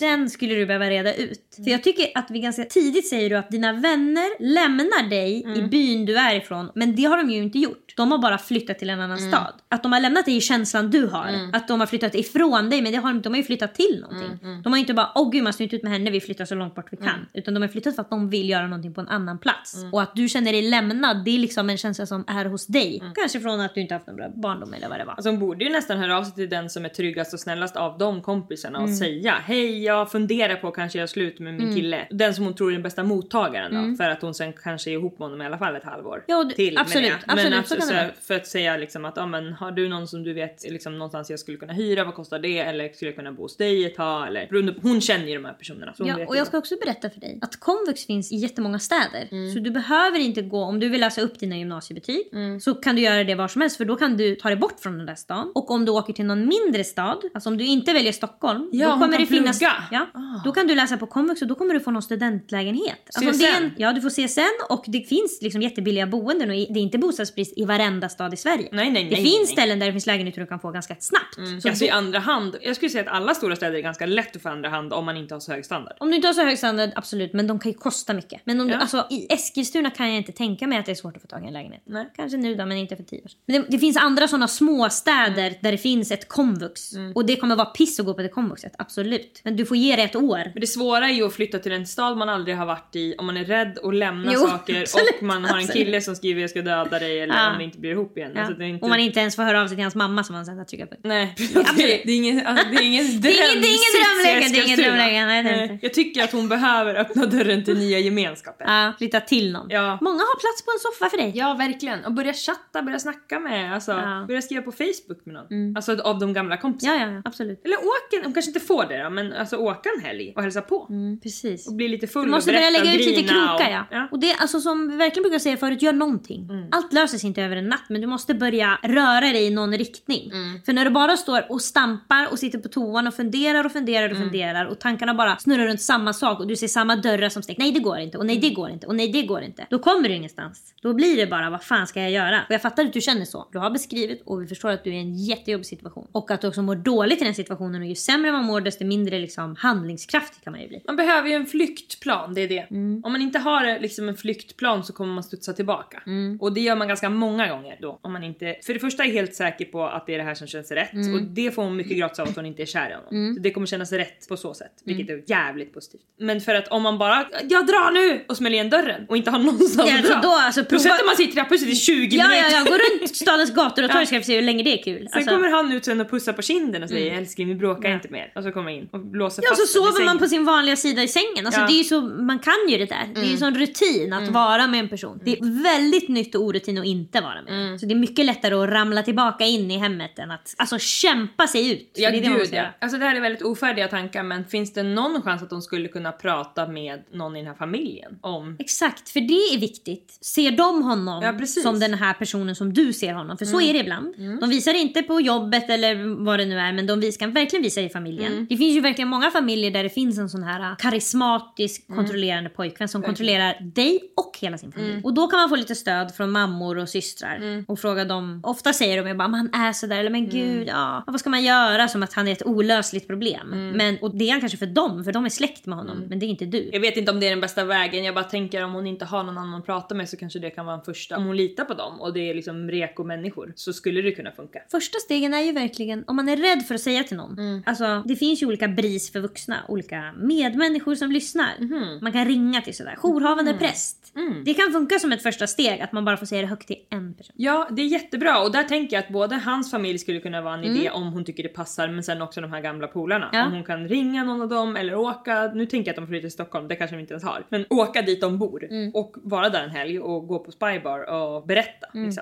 Speaker 1: den skulle du behöva reda ut. För jag tycker att vi ganska tidigt säger du att dina vänner lämnar dig i byn du är ifrån. Men det har de ju inte gjort. De har bara flyttat till en annan stad. Att de har lämnat dig i känslan du har. Att de har flyttat ifrån dig, men det har de, de har ju flyttat till någonting. De har inte bara åh gud man står inte ut med henne, vi flyttar så långt bort vi kan. Utan de har flyttat för att de vill göra någonting på en annan plats. Och att du känner dig lämnad, det är liksom en känsla som är hos dig. Kanske från att du inte haft en bra barndom eller vad det var.
Speaker 2: Alltså hon borde ju nästan höra av sig till den som är tryggast och snällast av de kompisarna och säga hej jag funderar på att kanske göra slut med min kille. Den som hon tror är den bästa mottagaren då för att hon sen kanske är ihop med honom i alla fall ett halvår.
Speaker 1: Ja, du-
Speaker 2: till
Speaker 1: absolut,
Speaker 2: jag.
Speaker 1: absolut,
Speaker 2: men att,
Speaker 1: så kan det
Speaker 2: här,
Speaker 1: vara.
Speaker 2: För att säga liksom att ja, men, har du någon som du vet liksom, någonstans jag skulle kunna hyra, vad kostar det? Eller skulle jag kunna bo hos dig ett tag? Eller, beroende på- hon känner ju de här personerna. Så hon
Speaker 1: Ja,
Speaker 2: vet
Speaker 1: och jag ska också berätta för dig att komvux finns i jättemånga städer. Så du behöver inte gå, om du vill läsa upp dina gymnasiebetyg så kan du göra det var som helst för då kan du ta dig bort från den där stan. Och om du åker till någon mindre stad, alltså om du inte väljer Stockholm,
Speaker 2: Ja,
Speaker 1: då kommer det finnas...
Speaker 2: plugga.
Speaker 1: Ja,
Speaker 2: Ah.
Speaker 1: då kan du läsa på komvux och då kommer du få någon studentlägenhet. Alltså det är en,
Speaker 2: CSN?
Speaker 1: ja, du får CSN och det finns liksom jättebilliga boenden och det är inte bostadsbrist i varenda stad i Sverige.
Speaker 2: Nej, nej,
Speaker 1: det
Speaker 2: nej,
Speaker 1: finns
Speaker 2: nej.
Speaker 1: ställen där det finns lägenheter du kan få ganska snabbt. Så
Speaker 2: Alltså i andra hand, jag skulle säga att alla stora städer är ganska lätt att få andra hand om man inte har så hög standard.
Speaker 1: Om du inte har så hög standard, absolut, men de kan ju kosta mycket. Men om du,
Speaker 2: Ja.
Speaker 1: alltså, i Eskilstuna kan jag inte tänka mig att det är svårt att få tag i en lägenhet.
Speaker 2: Nej.
Speaker 1: Kanske nu då, men inte för tio år sedan. Men det, det finns andra sådana små städer
Speaker 2: Mm.
Speaker 1: där det finns ett komvux. Och det kommer vara piss att gå på det komvuxet, absolut. Men du får ge det ett år.
Speaker 2: Men det svåra är ju att flytta till en stad man aldrig har varit i om man är rädd att lämna
Speaker 1: Jo,
Speaker 2: saker
Speaker 1: absolut,
Speaker 2: och man har en
Speaker 1: absolut.
Speaker 2: kille som skriver jag ska döda dig eller
Speaker 1: Ja.
Speaker 2: om det inte blir ihop igen.
Speaker 1: Ja.
Speaker 2: Alltså, det är inte...
Speaker 1: Och man inte ens får höra av sig till hans mamma som man sen har trycka på.
Speaker 2: Nej, det, det är ingen, alltså, det är ingen
Speaker 1: Det är ingen- det är ingen
Speaker 2: drömsits i
Speaker 1: drömläge, det är ingen
Speaker 2: Eskilstuna.
Speaker 1: drömläge, nej, det är inte.
Speaker 2: Jag tycker att hon behöver öppna dörren till nya gemenskaper.
Speaker 1: Ja, flytta till någon.
Speaker 2: Ja.
Speaker 1: Många har plats på en soffa för dig.
Speaker 2: Ja, verkligen. Och börja chatta, börja snacka med, alltså,
Speaker 1: Ja.
Speaker 2: börja skriva på Facebook med någon. Alltså av de gamla kompisarna.
Speaker 1: Ja, ja, ja, absolut.
Speaker 2: Eller åka, hon kanske inte får det då, men alltså åka en helg och hälsa på.
Speaker 1: Mm, precis.
Speaker 2: Och bli lite full
Speaker 1: Du måste
Speaker 2: och
Speaker 1: börja
Speaker 2: berätta
Speaker 1: lägga
Speaker 2: och
Speaker 1: ut lite krokar
Speaker 2: och,
Speaker 1: ja. Och det alltså som vi verkligen brukar säga förut, gör någonting. Allt löser sig inte över en natt men du måste börja röra dig i någon riktning. För när du bara står och stampar och sitter på toan och funderar och funderar och funderar och tankarna bara snurrar runt samma sak och du ser samma dörrar som stängs. Nej det går inte och nej det går inte och nej det går inte. Då kommer du ingenstans. Då blir det bara vad fan ska jag göra? Och jag fattar att du känner så. Du har beskrivit och vi förstår att du är i en jättejobbig situation. Och att du också mår dåligt i den situationen och ju sämre man mår desto mindre liksom handlingskraftig kan man ju bli.
Speaker 2: Man behöver ju en flyktplan, det är det.
Speaker 1: Mm.
Speaker 2: Om man inte har liksom en flyktplan så kommer man studsa tillbaka.
Speaker 1: Mm.
Speaker 2: Och det gör man ganska många gånger då. Om man inte, för det första är helt säker på att det är det här som känns rätt.
Speaker 1: Mm.
Speaker 2: Och det får hon mycket gratis av att hon inte är kär i honom. Så det kommer kännas rätt på så sätt. Vilket
Speaker 1: Mm.
Speaker 2: är jävligt positivt. Men för att om man bara “jag drar nu” och smäller igen dörren och inte har någonstans
Speaker 1: Ja,
Speaker 2: att dra.
Speaker 1: då, alltså,
Speaker 2: då
Speaker 1: prova-
Speaker 2: sätter man sig i trapphuset i 20
Speaker 1: Ja,
Speaker 2: minuter.
Speaker 1: ja, ja, gå runt stadens gator och torg ska vi se hur länge det är kul.
Speaker 2: Sen
Speaker 1: Alltså-
Speaker 2: kommer han ut sen och pussar på kinden och säger älskling vi bråkar inte mer. Och så kommer han in och blåser
Speaker 1: Ja, så
Speaker 2: fast den i
Speaker 1: sover man på sin vanliga sida i sängen. Alltså,
Speaker 2: Ja.
Speaker 1: det är så, man kan ju det där. Det är ju sån rutin att vara med en person. Det är väldigt nytt och orutin att inte vara med. Så det är mycket lättare att ramla tillbaka in i hemmet än att alltså, kämpa sig ut.
Speaker 2: Ja
Speaker 1: det är det
Speaker 2: gud ja. Alltså det här är väldigt ofärdiga tankar men finns det någon chans att de skulle kunna prata med någon i den här familjen om
Speaker 1: Exakt, för det är viktigt. Ser de honom
Speaker 2: Ja,
Speaker 1: som den här personen som du ser honom? För så
Speaker 2: Mm.
Speaker 1: är det ibland. De visar inte på jobbet eller vad det nu är men de kan verkligen visa i familjen.
Speaker 2: Mm.
Speaker 1: Det finns ju verkligen många familjer där det finns en sån här äh, karismatisk
Speaker 2: Mm.
Speaker 1: kontrollerande pojkvän som kontrollerar dig och hela sin familj. Och då kan man få lite stöd från mammor och systrar
Speaker 2: Mm.
Speaker 1: och fråga dem. Ofta säger de ju bara men han är sådär eller men gud ja vad ska man göra som att han är ett olösligt problem.
Speaker 2: Mm.
Speaker 1: Men, och det är han kanske för dem för de är släkt med honom men det är inte du.
Speaker 2: Jag vet inte om det är den bästa vägen, jag bara tänker om hon inte har någon annan att prata med så kanske det kan vara en första. Om hon litar på dem och det är liksom reko människor så skulle det kunna funka.
Speaker 1: Första stegen är ju verkligen om man är rädd för att säga till någon.
Speaker 2: Mm.
Speaker 1: Alltså det finns ju olika BRIS för vuxna, olika medmänniskor som lyssnar.
Speaker 2: Mhm.
Speaker 1: Man kan ringa till sådär, jourhavande präst.
Speaker 2: Mm.
Speaker 1: Det kan funka som ett första steg att man bara får säga det högt till en person.
Speaker 2: Ja, det är jättebra och där tänker jag att både hans familj skulle kunna vara en
Speaker 1: Mm.
Speaker 2: idé om hon tycker det passar men sen också de här gamla polarna.
Speaker 1: Ja.
Speaker 2: Om hon kan ringa någon av dem eller åka, nu tänker jag att de flyttar till Stockholm, det kanske de inte ens har. Men åka dit de bor
Speaker 1: Mm.
Speaker 2: och vara där en helg och gå på spybar och berätta.
Speaker 1: Mm.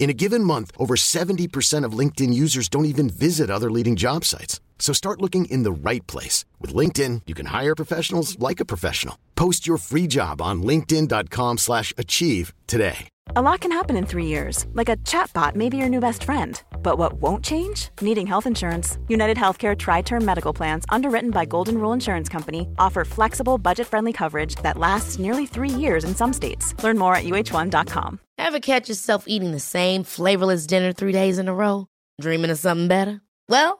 Speaker 4: In a given month, over 70% of LinkedIn users don't even visit other leading job sites. So start looking in the right place. With LinkedIn, you can hire professionals like a professional. Post your free job on linkedin.com slash achieve today.
Speaker 5: A lot can happen in three years, like a chatbot may be your new best friend. But what won't change? Needing health insurance. United Healthcare Tri Term Medical Plans, underwritten by Golden Rule Insurance Company, offer flexible, budget friendly coverage that lasts nearly three years in some states. Learn more at uh1.com.
Speaker 6: Ever catch yourself eating the same flavorless dinner three days in a row? Dreaming of something better? Well,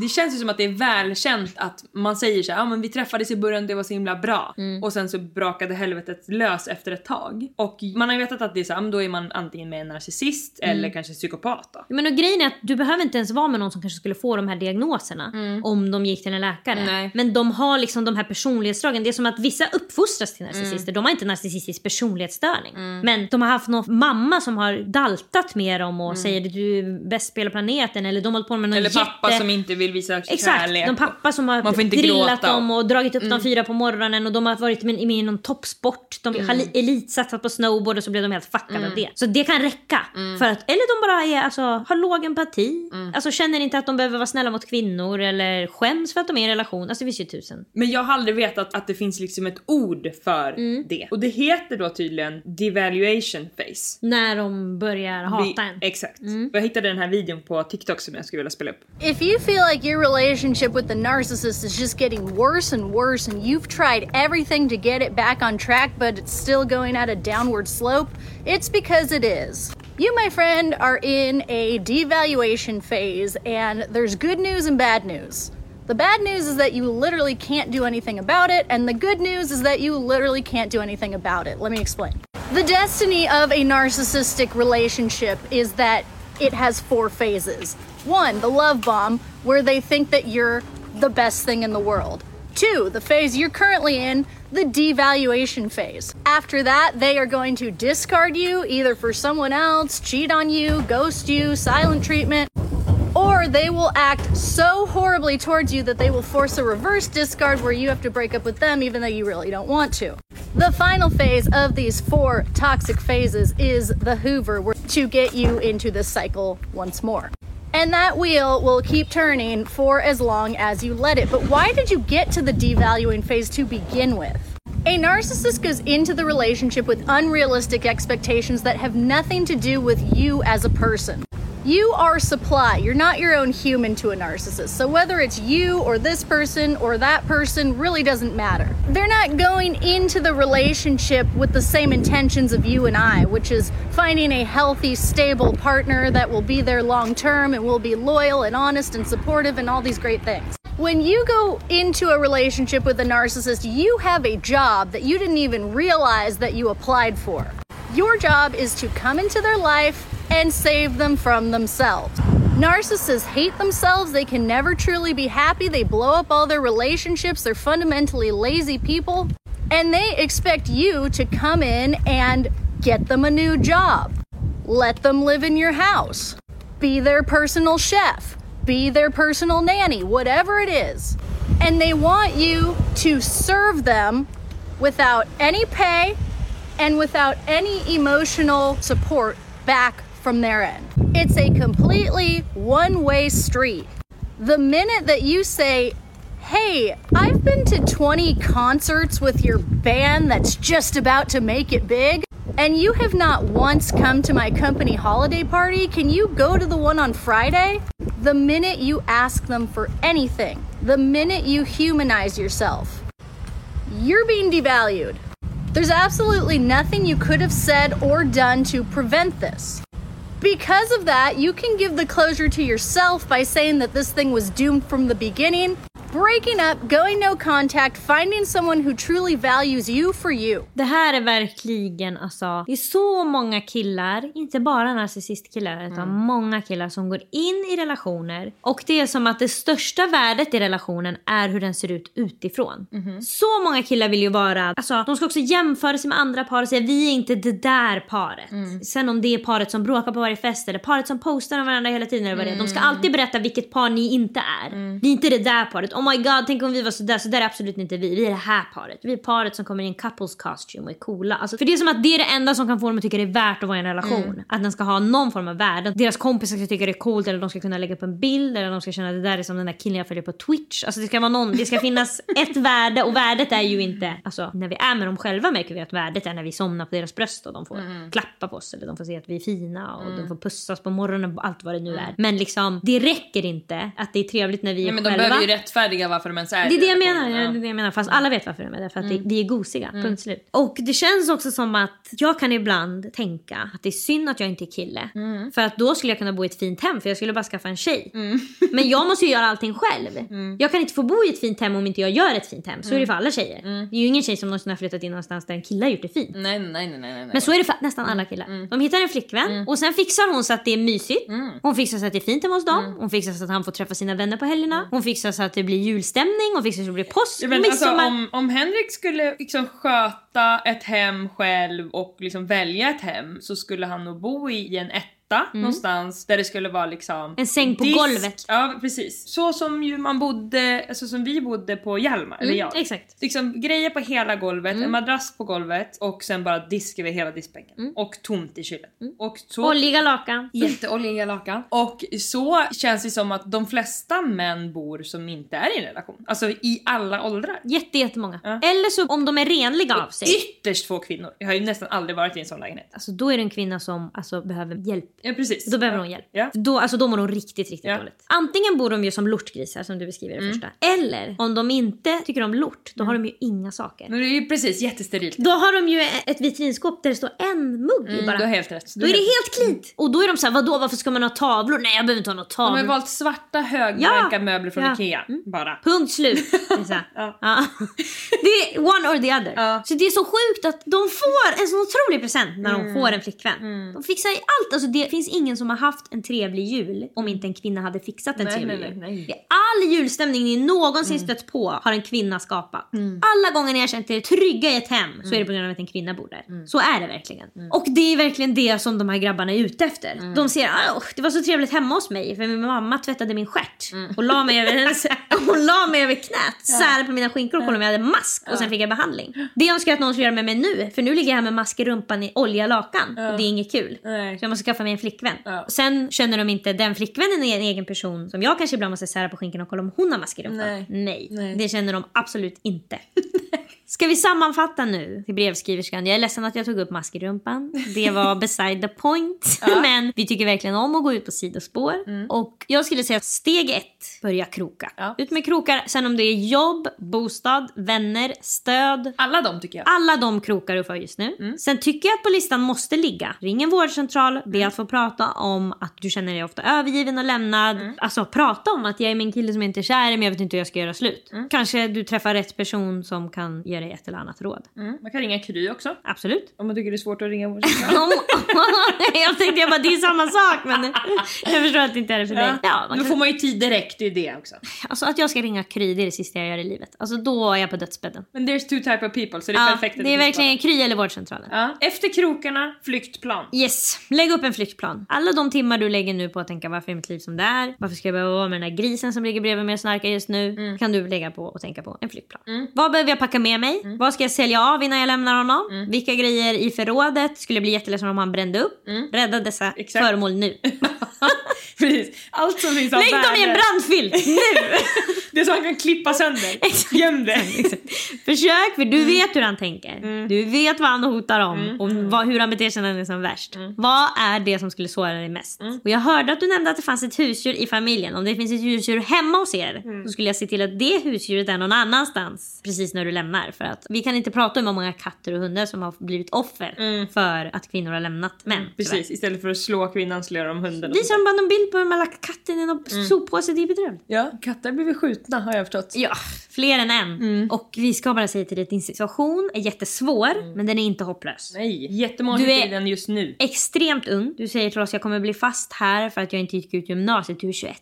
Speaker 2: Det känns ju som att det är välkänt att man säger så här, ja men vi träffades i början, det var så himla bra.
Speaker 1: Mm.
Speaker 2: Och sen så brakade helvetet lös efter ett tag. Och man har ju vetat att det är så här, men då är man antingen med en narcissist
Speaker 1: Mm.
Speaker 2: eller kanske psykopat då.
Speaker 1: Men och grejen är att du behöver inte ens vara med någon som kanske skulle få de här diagnoserna om de gick till en läkare.
Speaker 2: Mm. Nej.
Speaker 1: Men de har liksom de här personlighetsdragen. Det är som att vissa uppfostras till narcissister.
Speaker 2: Mm.
Speaker 1: De har inte narcissistisk personlighetsstörning. Men de har haft någon mamma som har daltat med dem och säger att du är bäst på hela planeten. Eller de har hållit på med någon
Speaker 2: Mm. Eller pappa
Speaker 1: jätte...
Speaker 2: som inte vill visa
Speaker 1: Exakt,
Speaker 2: kärlek.
Speaker 1: de pappa som har
Speaker 2: Man får inte
Speaker 1: drillat
Speaker 2: gråta. Mm.
Speaker 1: dem och dragit upp dem fyra på morgonen och de har varit med, med i någon toppsport. De
Speaker 2: Mm.
Speaker 1: har li- elitsatsat på snowboard och så blev de helt fuckade av det. Så det kan räcka.
Speaker 2: Mm.
Speaker 1: För att, eller de bara är, alltså, har låg empati. Alltså känner inte att de behöver vara snälla mot kvinnor eller skäms för att de är i en relation. Alltså det finns ju tusen.
Speaker 2: Men jag har aldrig vetat att det finns liksom ett ord för
Speaker 1: Mm.
Speaker 2: det. Och det heter då tydligen devaluation face.
Speaker 1: När de börjar hata
Speaker 2: Vi-
Speaker 1: en.
Speaker 2: Exakt. Jag hittade den här videon på TikTok som jag skulle vilja spela upp.
Speaker 7: If you feel like your relationship with the narcissist is just getting worse and worse, and you've tried everything to get it back on track, but it's still going at a downward slope, it's because it is. You, my friend, are in a devaluation phase, and there's good news and bad news. The bad news is that you literally can't do anything about it, and the good news is that you literally can't do anything about it. Let me explain. The destiny of a narcissistic relationship is that it has four phases. One, the love bomb, where they think that you're the best thing in the world. Two, the phase you're currently in, the devaluation phase. After that, they are going to discard you either for someone else, cheat on you, ghost you, silent treatment, or they will act so horribly towards you that they will force a reverse discard where you have to break up with them even though you really don't want to. The final phase of these four toxic phases is the Hoover to get you into this cycle once more. And that wheel will keep turning for as long as you let it. But why did you get to the devaluing phase to begin with? A narcissist goes into the relationship with unrealistic expectations that have nothing to do with you as a person. You are supply. You're not your own human to a narcissist. So whether it's you or this person or that person really doesn't matter. They're not going into the relationship with the same intentions of you and I, which is finding a healthy, stable partner that will be there long term and will be loyal and honest and supportive and all these great things. When you go into a relationship with a narcissist, you have a job that you didn't even realize that you applied for. Your job is to come into their life and save them from themselves. Narcissists hate themselves. They can never truly be happy. They blow up all their relationships. They're fundamentally lazy people. And they expect you to come in and get them a new job. Let them live in your house. Be their personal chef. Be their personal nanny, whatever it is. And they want you to serve them without any pay and without any emotional support back from their end. It's a completely one way street. The minute that you say, Hey, I've been to 20 concerts with your band that's just about to make it big, and you have not once come to my company holiday party, can you go to the one on Friday? The minute you ask them for anything, the minute you humanize yourself, you're being devalued. There's absolutely nothing you could have said or done to prevent this. Because of that, you can give the closure to yourself by saying that this thing was doomed from the beginning, breaking up, going no contact, finding someone who truly values you for you.
Speaker 1: Det här är verkligen alltså, det är så många killar, inte bara narcissistkillar utan många killar som går in i relationer och det är som att det största värdet i relationen är hur den ser ut utifrån. Så många killar vill ju vara, alltså de ska också jämföra sig med andra par och säga vi är inte det där paret. Sen om det är paret som bråkar på varje fest eller paret som postar om varandra hela tiden eller vad det är. De ska alltid berätta vilket par ni inte är. Vi är inte det där paret. Oh my god, tänk om vi var sådär. Så där är absolut inte vi. Vi är det här paret. Vi är paret som kommer i en couples costume och är coola. Alltså, för det är som att det är det enda som kan få dem att tycka det är värt att vara i en relation. Att den ska ha någon form av värde. Deras kompisar ska tycka det är coolt eller de ska kunna lägga upp en bild eller de ska känna att det där är som den där killen jag följer på Twitch. Alltså det ska vara någon, det ska finnas ett värde och värdet är ju inte, alltså när vi är med dem själva märker vi att värdet är när vi somnar på deras bröst och de får klappa på oss eller de får se att vi är fina och de får pussas på morgonen och allt vad det nu är. Men liksom det räcker inte att det är trevligt när vi är
Speaker 2: Nej, men de
Speaker 1: själva.
Speaker 2: behöver ju rättfärdiga varför de ens är
Speaker 1: Det är det jag menar. Ja. Det är det jag menar. Fast alla vet varför de är det. För att det, vi är gosiga. Punkt slut. Och det känns också som att jag kan ibland tänka att det är synd att jag inte är kille. För att då skulle jag kunna bo i ett fint hem för jag skulle bara skaffa en tjej. Men jag måste ju göra allting själv. Jag kan inte få bo i ett fint hem om inte jag gör ett fint hem. Så är det för alla tjejer. Det är ju ingen tjej som någonsin har flyttat in någonstans där en kille har gjort det fint.
Speaker 2: Nej, nej, nej, nej, nej.
Speaker 1: Men så är det för nästan alla killar. De hittar en flickvän och sen fixar hon så att det är mysigt. Hon fixar så att det är fint hemma hos dem. Hon fixar så att han får träffa sina vänner på helgerna. Hon fixar så att det blir julstämning. Så att det blir påsk
Speaker 2: Ja,
Speaker 1: och
Speaker 2: men alltså,
Speaker 1: midsommar.
Speaker 2: om, om Henrik skulle liksom sköta ett hem själv och liksom välja ett hem så skulle han nog bo i en etta någonstans där det skulle vara liksom
Speaker 1: Mm. En säng på
Speaker 2: disk-
Speaker 1: golvet.
Speaker 2: Ja precis. Så som ju man bodde, alltså som vi bodde på Hjalmar, eller jag.
Speaker 1: Mm, exakt.
Speaker 2: Liksom grejer på hela golvet,
Speaker 1: Mm.
Speaker 2: en madrass på golvet och sen bara disk över hela diskbänken. Och tomt i kylen. Och så
Speaker 1: Mm. Oljiga lakan.
Speaker 2: Jätteoljiga lakan. Och så känns det som att de flesta män bor som inte är i en relation. Alltså i alla åldrar.
Speaker 1: Jätte, jättemånga.
Speaker 2: Ja.
Speaker 1: Eller så om de är renliga av sig.
Speaker 2: Ytterst få kvinnor. Jag har ju nästan aldrig varit i en sån lägenhet.
Speaker 1: Alltså då är det en kvinna som alltså, behöver hjälp.
Speaker 2: Ja precis.
Speaker 1: Då behöver hon hjälp.
Speaker 2: Ja.
Speaker 1: Då, alltså, då mår hon riktigt, riktigt
Speaker 2: Ja.
Speaker 1: dåligt. Antingen bor de ju som lortgrisar som du beskriver det
Speaker 2: Mm.
Speaker 1: första. Eller om de inte tycker om lort, då har de ju inga saker.
Speaker 2: Men det är ju precis jättesterilt.
Speaker 1: Då har de ju ett vitrinskåp där det står en mugg
Speaker 2: Mm,
Speaker 1: bara.
Speaker 2: du har helt rätt. Du
Speaker 1: Då är det
Speaker 2: helt
Speaker 1: klint. Och då är de så här, vadå varför ska man ha tavlor? Nej jag behöver inte ha några
Speaker 2: De
Speaker 1: tavlor.
Speaker 2: har valt svarta högranka
Speaker 1: Ja.
Speaker 2: möbler från. Ikea. Bara.
Speaker 1: Punkt slut. Det är.
Speaker 2: Ja.
Speaker 1: ja. det är one or the other.
Speaker 2: Ja.
Speaker 1: Så det är så sjukt att de får en sån otrolig present när
Speaker 2: Mm.
Speaker 1: de får en flickvän. De fixar allt. Alltså det, det finns ingen som har haft en trevlig jul om inte en kvinna hade fixat en
Speaker 2: Nej,
Speaker 1: trevlig
Speaker 2: nej,
Speaker 1: jul.
Speaker 2: nej.
Speaker 1: I all julstämning ni någonsin stött på har en kvinna skapat. Alla gånger ni har känt er trygga i ett hem så är det på grund av att en kvinna bor där. Så är det verkligen. Och det är verkligen det som de här grabbarna är ute efter. De ser att det var så trevligt hemma hos mig för min mamma tvättade min stjärt och la mig över, hennes, hon la mig över knät, särade på mina skinkor och kollade om jag hade mask och sen fick jag behandling. Det önskar jag att någon skulle göra med mig nu för nu ligger jag här med mask i rumpan i oljelakan och det är inget kul. Så jag måste skaffa mig en flickvän.
Speaker 2: Ja.
Speaker 1: Sen känner de inte den flickvännen är en egen person som jag kanske ibland måste sära på skinkorna och kolla om hon har mask i rumpan.
Speaker 2: Nej.
Speaker 1: Nej.
Speaker 2: Nej.
Speaker 1: det känner de absolut inte. Ska vi sammanfatta nu till brevskriverskan? Jag är ledsen att jag tog upp mask i rumpan. Det var beside the point. Men vi tycker verkligen om att gå ut på sidospår. Och jag skulle säga att steg ett, börja kroka.
Speaker 2: Ja.
Speaker 1: Ut med krokar. Sen om det är jobb, bostad, vänner, stöd.
Speaker 2: Alla de tycker jag.
Speaker 1: Alla de krokar du för just nu. Sen tycker jag att på listan måste ligga. Ring en vårdcentral, be att få prata om att du känner dig ofta övergiven och lämnad. Alltså prata om att jag är en kille som inte är kär mig, jag vet inte hur jag ska göra slut. Kanske du träffar rätt person som kan ge dig ett eller annat råd.
Speaker 2: Mm. Man kan ringa Kry också.
Speaker 1: Absolut.
Speaker 2: Om man tycker det är svårt att ringa vår
Speaker 1: jag tänkte jag bara det är samma sak men jag förstår att det inte är det för dig. Ja, man
Speaker 2: Då
Speaker 1: kan,
Speaker 2: får man ju tid direkt, det är det också.
Speaker 1: alltså att jag ska ringa Kry det är det sista jag gör i livet. Alltså då är jag på dödsbädden.
Speaker 2: Men there's two type of people så det är
Speaker 1: Ja,
Speaker 2: perfekt.
Speaker 1: det är verkligen. Kry eller vårdcentralen.
Speaker 2: Ja. Efter krokarna, flyktplan.
Speaker 1: Yes, lägg upp en flyktplan. Alla de timmar du lägger nu på att tänka varför är mitt liv som det är? Varför ska jag behöva vara med den där grisen som ligger bredvid mig och snarkar just nu? Kan du lägga på och tänka på en flyktplan. Vad behöver jag packa med mig? Vad ska jag sälja av innan jag lämnar honom? Vilka grejer i förrådet skulle bli jätteledsen om han brände upp? Rädda dessa
Speaker 2: Exakt.
Speaker 1: föremål nu.
Speaker 2: Precis. Allt som finns av
Speaker 1: Lägg dem i en brandfilt nu!
Speaker 2: Det som man kan klippa sönder. Göm det.
Speaker 1: Försök, för du vet hur han tänker. Du vet vad han hotar om och vad, hur han beter sig när han är som värst. Vad är det som skulle såra dig mest? Och jag hörde att du nämnde att det fanns ett husdjur i familjen. Om det finns ett husdjur hemma hos er så skulle jag se till att det husdjuret är någon annanstans precis när du lämnar. För att vi kan inte prata om hur många katter och hundar som har blivit offer för att kvinnor har lämnat män. tyvärr.
Speaker 2: Precis, istället för att slå kvinnan slår de hunden.
Speaker 1: Visar de bara någon bild på hur man lagt katten i någon soppåse, det är bedrövligt.
Speaker 2: Ja, katter blir skjutna har jag förstått.
Speaker 1: Ja, fler än en. Och vi ska bara säga till dig att din situation är jättesvår, men den är inte hopplös.
Speaker 2: Nej, jättemånga
Speaker 1: Du
Speaker 2: du
Speaker 1: är-
Speaker 2: är... den just nu.
Speaker 1: Extremt ung. Du säger till oss jag kommer bli fast här för att jag inte gick ut gymnasiet. Du är 21.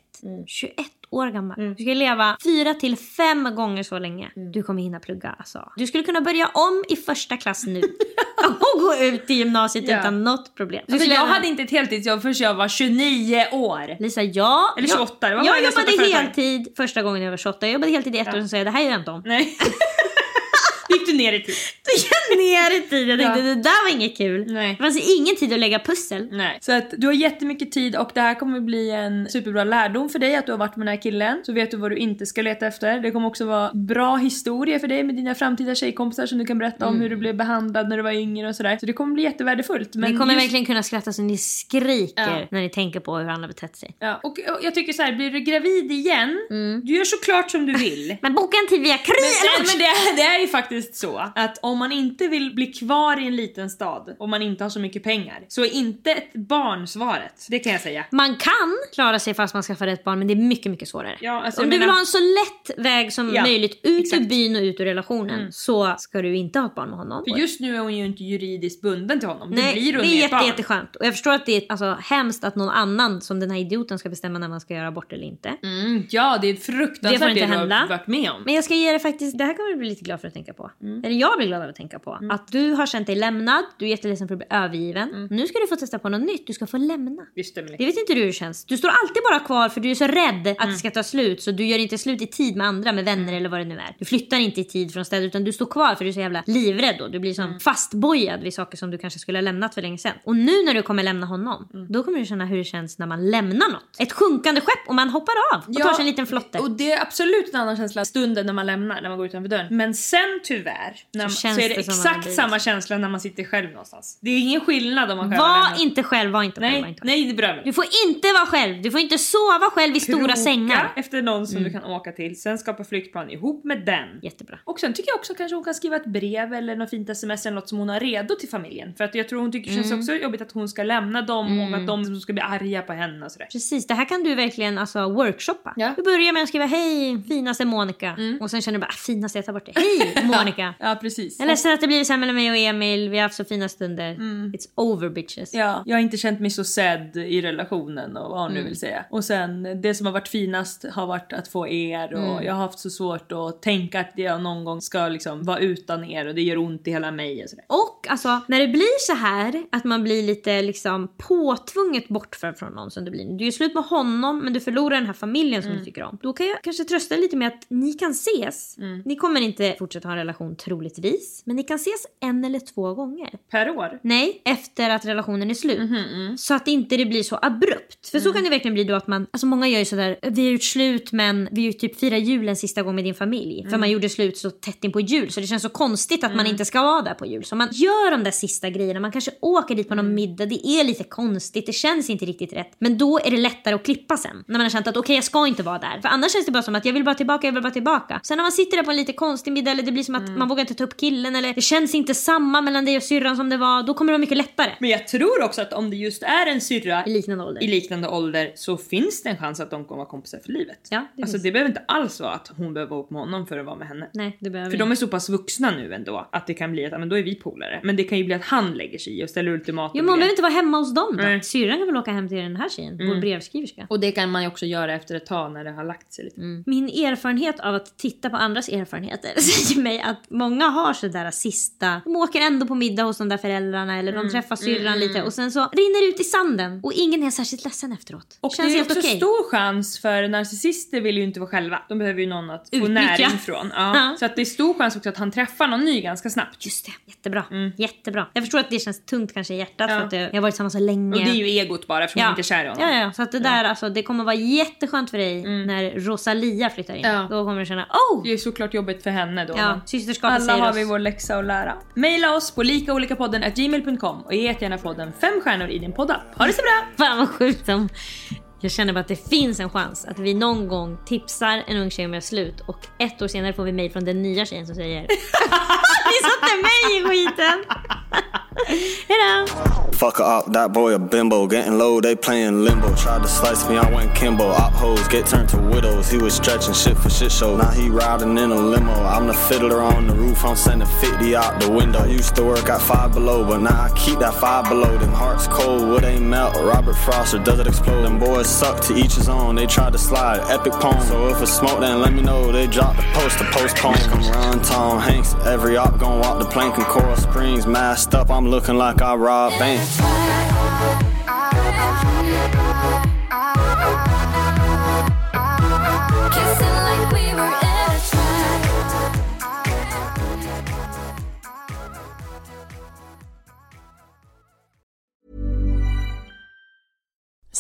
Speaker 1: 21 år gammal. Du ska leva fyra till fem gånger så länge. Du kommer hinna plugga alltså. Du skulle kunna börja om i första klass nu. och gå ut i gymnasiet
Speaker 2: Ja.
Speaker 1: utan något problem. Du
Speaker 2: Alltså,
Speaker 1: skulle
Speaker 2: jag hade inte ett heltidsjobb förrän jag var 29 år.
Speaker 1: Lisa, ja.
Speaker 2: Eller 28, det var
Speaker 1: Jag, jag
Speaker 2: jag
Speaker 1: jobbade heltid första gången jag var 28. Jag jobbade heltid i ett år och sa jag det här gör jag inte om.
Speaker 2: Nej. gick du ner i tid.
Speaker 1: Du gick ner i tid. Jag tänkte
Speaker 2: Ja.
Speaker 1: det där var inget kul.
Speaker 2: Nej.
Speaker 1: Det fanns ingen tid att lägga pussel.
Speaker 2: Nej. Så att du har jättemycket tid och det här kommer bli en superbra lärdom för dig att du har varit med den här killen. Så vet du vad du inte ska leta efter. Det kommer också vara bra historia för dig med dina framtida tjejkompisar som du kan berätta om hur du blev behandlad när du var yngre och sådär. Så det kommer bli jättevärdefullt. Men
Speaker 1: Ni kommer
Speaker 2: just-
Speaker 1: verkligen kunna skratta så ni skriker
Speaker 2: Ja.
Speaker 1: när ni tänker på hur han har betett sig.
Speaker 2: Ja, och, och jag tycker så här, blir du gravid igen, du gör såklart som du vill.
Speaker 1: Men boka en tid via Kry
Speaker 2: Men, men det, det är ju faktiskt så att om man inte vill bli kvar i en liten stad och man inte har så mycket pengar så är inte ett barn svaret. Det kan jag säga.
Speaker 1: Man kan klara sig fast man skaffar rätt barn men det är mycket mycket svårare.
Speaker 2: Ja, alltså,
Speaker 1: Om du vill
Speaker 2: menar-
Speaker 1: ha en så lätt väg som
Speaker 2: Ja,
Speaker 1: möjligt ut ur
Speaker 2: exakt. Mm.
Speaker 1: byn och ut ur relationen så ska du inte ha ett barn med honom.
Speaker 2: För just nu är hon ju inte juridiskt bunden till honom.
Speaker 1: Nej,
Speaker 2: det blir hon
Speaker 1: det är
Speaker 2: ett
Speaker 1: jätte,
Speaker 2: barn.
Speaker 1: jätteskönt. Och jag förstår att det är alltså, hemskt att någon annan som den här idioten ska bestämma när man ska göra abort eller inte.
Speaker 2: Mm, ja, det är
Speaker 1: Det
Speaker 2: fruktansvärt
Speaker 1: får inte
Speaker 2: det du
Speaker 1: hända.
Speaker 2: har varit med om.
Speaker 1: Men jag ska ge dig faktiskt, det här kommer du bli lite glad för att tänka på.
Speaker 2: Mm.
Speaker 1: Eller jag blir glad av att tänka på. Att du har känt dig lämnad, du är jätteledsen för att bli övergiven.
Speaker 2: Mm.
Speaker 1: Nu ska du få testa på något nytt, du ska få lämna.
Speaker 2: Just det,
Speaker 1: Det vet inte du hur det känns. Du står alltid bara kvar för du är så rädd att
Speaker 2: Mm.
Speaker 1: det ska ta slut så du gör inte slut i tid med andra, med vänner eller vad det nu är. Du flyttar inte i tid från städer utan du står kvar för du är så jävla livrädd då. Du blir
Speaker 2: Mm.
Speaker 1: som fastbojad vid saker som du kanske skulle ha lämnat för länge sedan. Och nu när du kommer lämna honom,
Speaker 2: Mm.
Speaker 1: då kommer du känna hur det känns när man lämnar något. Ett sjunkande skepp och man hoppar av och tar sig en liten flotte.
Speaker 2: Och det är absolut en annan känsla stunden när man lämnar, när man går utanför dörren. Men sen tyvärr, när så,
Speaker 1: känns
Speaker 2: är det,
Speaker 1: det
Speaker 2: exakt samma känsla när man sitter själv någonstans. Det är ingen skillnad om man själv
Speaker 1: Var
Speaker 2: lämnat.
Speaker 1: inte själv, var inte själv. Var
Speaker 2: Nej,
Speaker 1: inte själv.
Speaker 2: nej det berömmer
Speaker 1: Du får inte vara själv, du får inte sova själv i stora
Speaker 2: Kroka
Speaker 1: sängar.
Speaker 2: efter någon som du kan åka till, sen skapa flyktplan ihop med den.
Speaker 1: Jättebra.
Speaker 2: Och sen tycker jag också kanske hon kan skriva ett brev eller något fint sms eller något som hon har redo till familjen. För att jag tror hon tycker det känns också jobbigt att hon ska lämna dem och att de ska bli arga på henne och sådär.
Speaker 1: Precis, det här kan du verkligen alltså, workshoppa.
Speaker 2: Ja.
Speaker 1: Du börjar med att skriva hej finaste Monica och sen känner du bara ah, finaste jag tar bort det. Hej Monica. Monica.
Speaker 2: Ja, precis.
Speaker 1: Jag är ledsen att det blir så här mellan mig och Emil. Vi har haft så fina stunder.
Speaker 2: Mm.
Speaker 1: It's over bitches.
Speaker 2: Ja, jag har inte känt mig så sedd i relationen och vad hon nu
Speaker 1: Mm.
Speaker 2: vill säga. Och sen det som har varit finast har varit att få er och
Speaker 1: Mm.
Speaker 2: jag har haft så svårt att tänka att jag någon gång ska liksom vara utan er och det gör ont i hela mig och sådär.
Speaker 1: Och alltså när det blir så här att man blir lite liksom påtvunget bortförd från någon som det blir. Du gör slut med honom men du förlorar den här familjen som
Speaker 2: Mm.
Speaker 1: du tycker om. Då kan jag kanske trösta lite med att ni kan ses.
Speaker 2: Mm.
Speaker 1: Ni kommer inte fortsätta ha en relation troligtvis. Men ni kan ses en eller två gånger.
Speaker 2: Per år?
Speaker 1: Nej, efter att relationen är slut.
Speaker 2: Mhm,
Speaker 1: Så att inte det blir så abrupt. För så
Speaker 2: Mm.
Speaker 1: kan det verkligen bli då att man, alltså många gör ju sådär, vi har gjort slut men vi typ firat julen sista gången med din familj. För
Speaker 2: Mm.
Speaker 1: man gjorde slut så tätt in på jul så det känns så konstigt att man
Speaker 2: Mm.
Speaker 1: inte ska vara där på jul. Så man gör de där sista grejerna, man kanske åker dit på
Speaker 2: Mm.
Speaker 1: någon middag, det är lite konstigt, det känns inte riktigt rätt. Men då är det lättare att klippa sen. När man har känt att okej jag ska inte vara där. För annars känns det bara som att jag vill bara tillbaka, jag vill bara tillbaka. Sen när man sitter där på en lite konstig middag eller det blir som att
Speaker 2: Mm.
Speaker 1: man vågar inte ta upp killen eller det känns inte samma mellan dig och syrran som det var, då kommer det vara mycket lättare.
Speaker 2: Men jag tror också att om det just är en syrra
Speaker 1: I liknande ålder.
Speaker 2: i liknande ålder så finns det en chans att de kommer vara kompisar för livet.
Speaker 1: Ja, det
Speaker 2: alltså
Speaker 1: finns.
Speaker 2: det behöver inte alls vara att hon behöver vara ihop med honom för att vara med henne.
Speaker 1: Nej, det behöver
Speaker 2: För de är så pass vuxna nu ändå att det kan bli att men då är vi polare. Men det kan ju bli att han lägger sig i och ställer ultimatum.
Speaker 1: Jo men hon behöver inte vara hemma hos dem då.
Speaker 2: Nej.
Speaker 1: Syrran kan väl åka hem till den här tjejen, vår
Speaker 2: Mm.
Speaker 1: brevskriverska.
Speaker 2: Och det kan man ju också göra efter ett tag när det har lagt sig lite.
Speaker 1: Min erfarenhet av att titta på andras erfarenheter säger mig att många har sådär sista, de åker ändå på middag hos de där föräldrarna eller de
Speaker 2: Mm,
Speaker 1: träffar syrran
Speaker 2: mm,
Speaker 1: lite
Speaker 2: mm.
Speaker 1: och sen så rinner det ut i sanden och ingen är särskilt ledsen efteråt.
Speaker 2: Och
Speaker 1: Känns
Speaker 2: det är också
Speaker 1: okej.
Speaker 2: stor chans för narcissister vill ju inte vara själva. De behöver ju någon att få
Speaker 1: Utnyttja.
Speaker 2: näring från. Ja.
Speaker 1: Ja.
Speaker 2: Så att det är stor chans också att han träffar någon ny ganska snabbt.
Speaker 1: Just det, jättebra. Jättebra. Jag förstår att det känns tungt kanske i hjärtat
Speaker 2: Ja.
Speaker 1: för att det, jag har varit tillsammans så länge.
Speaker 2: Och det är ju egot bara eftersom hon inte är kär i honom.
Speaker 1: Ja, ja, så att det där alltså, det kommer vara jätteskönt för dig när Rosalia flyttar in.
Speaker 2: Ja.
Speaker 1: Då kommer du känna, oh!
Speaker 2: Det är såklart jobbigt för henne då.
Speaker 1: Ja, systerskapet
Speaker 2: Alla
Speaker 1: säger
Speaker 2: har
Speaker 1: oss.
Speaker 2: vi vår läxa att lära. Maila oss på likaolikapodden gmail.com och ge gärna podden fem stjärnor i din poddapp. Ha det så bra!
Speaker 1: Fan vad sjukt. Jag känner bara att det finns en chans att vi någon gång tipsar en ung tjej om jag slut och ett år senare får vi mejl från den nya tjejen som säger Ni satte mig i skiten! Hejdå!
Speaker 3: Fuck up, that boy a bimbo. Getting low, they playing limbo. Tried to slice me, I went Kimbo. Op hoes get turned to widows. He was stretching shit for shit show. Now he riding in a limo. I'm the fiddler on the roof, I'm sending 50 out the window. I Used to work at five below, but now I keep that five below. Them hearts cold, would ain't melt? Robert Frost or does it explode? Them boys suck to each his own. They tried to slide, epic poem. So if it's smoke, then let me know. They drop the post to postpone. Come run, Tom Hanks. Every op gon' walk the plank in Coral Springs. Masked up, I'm looking like I robbed banks.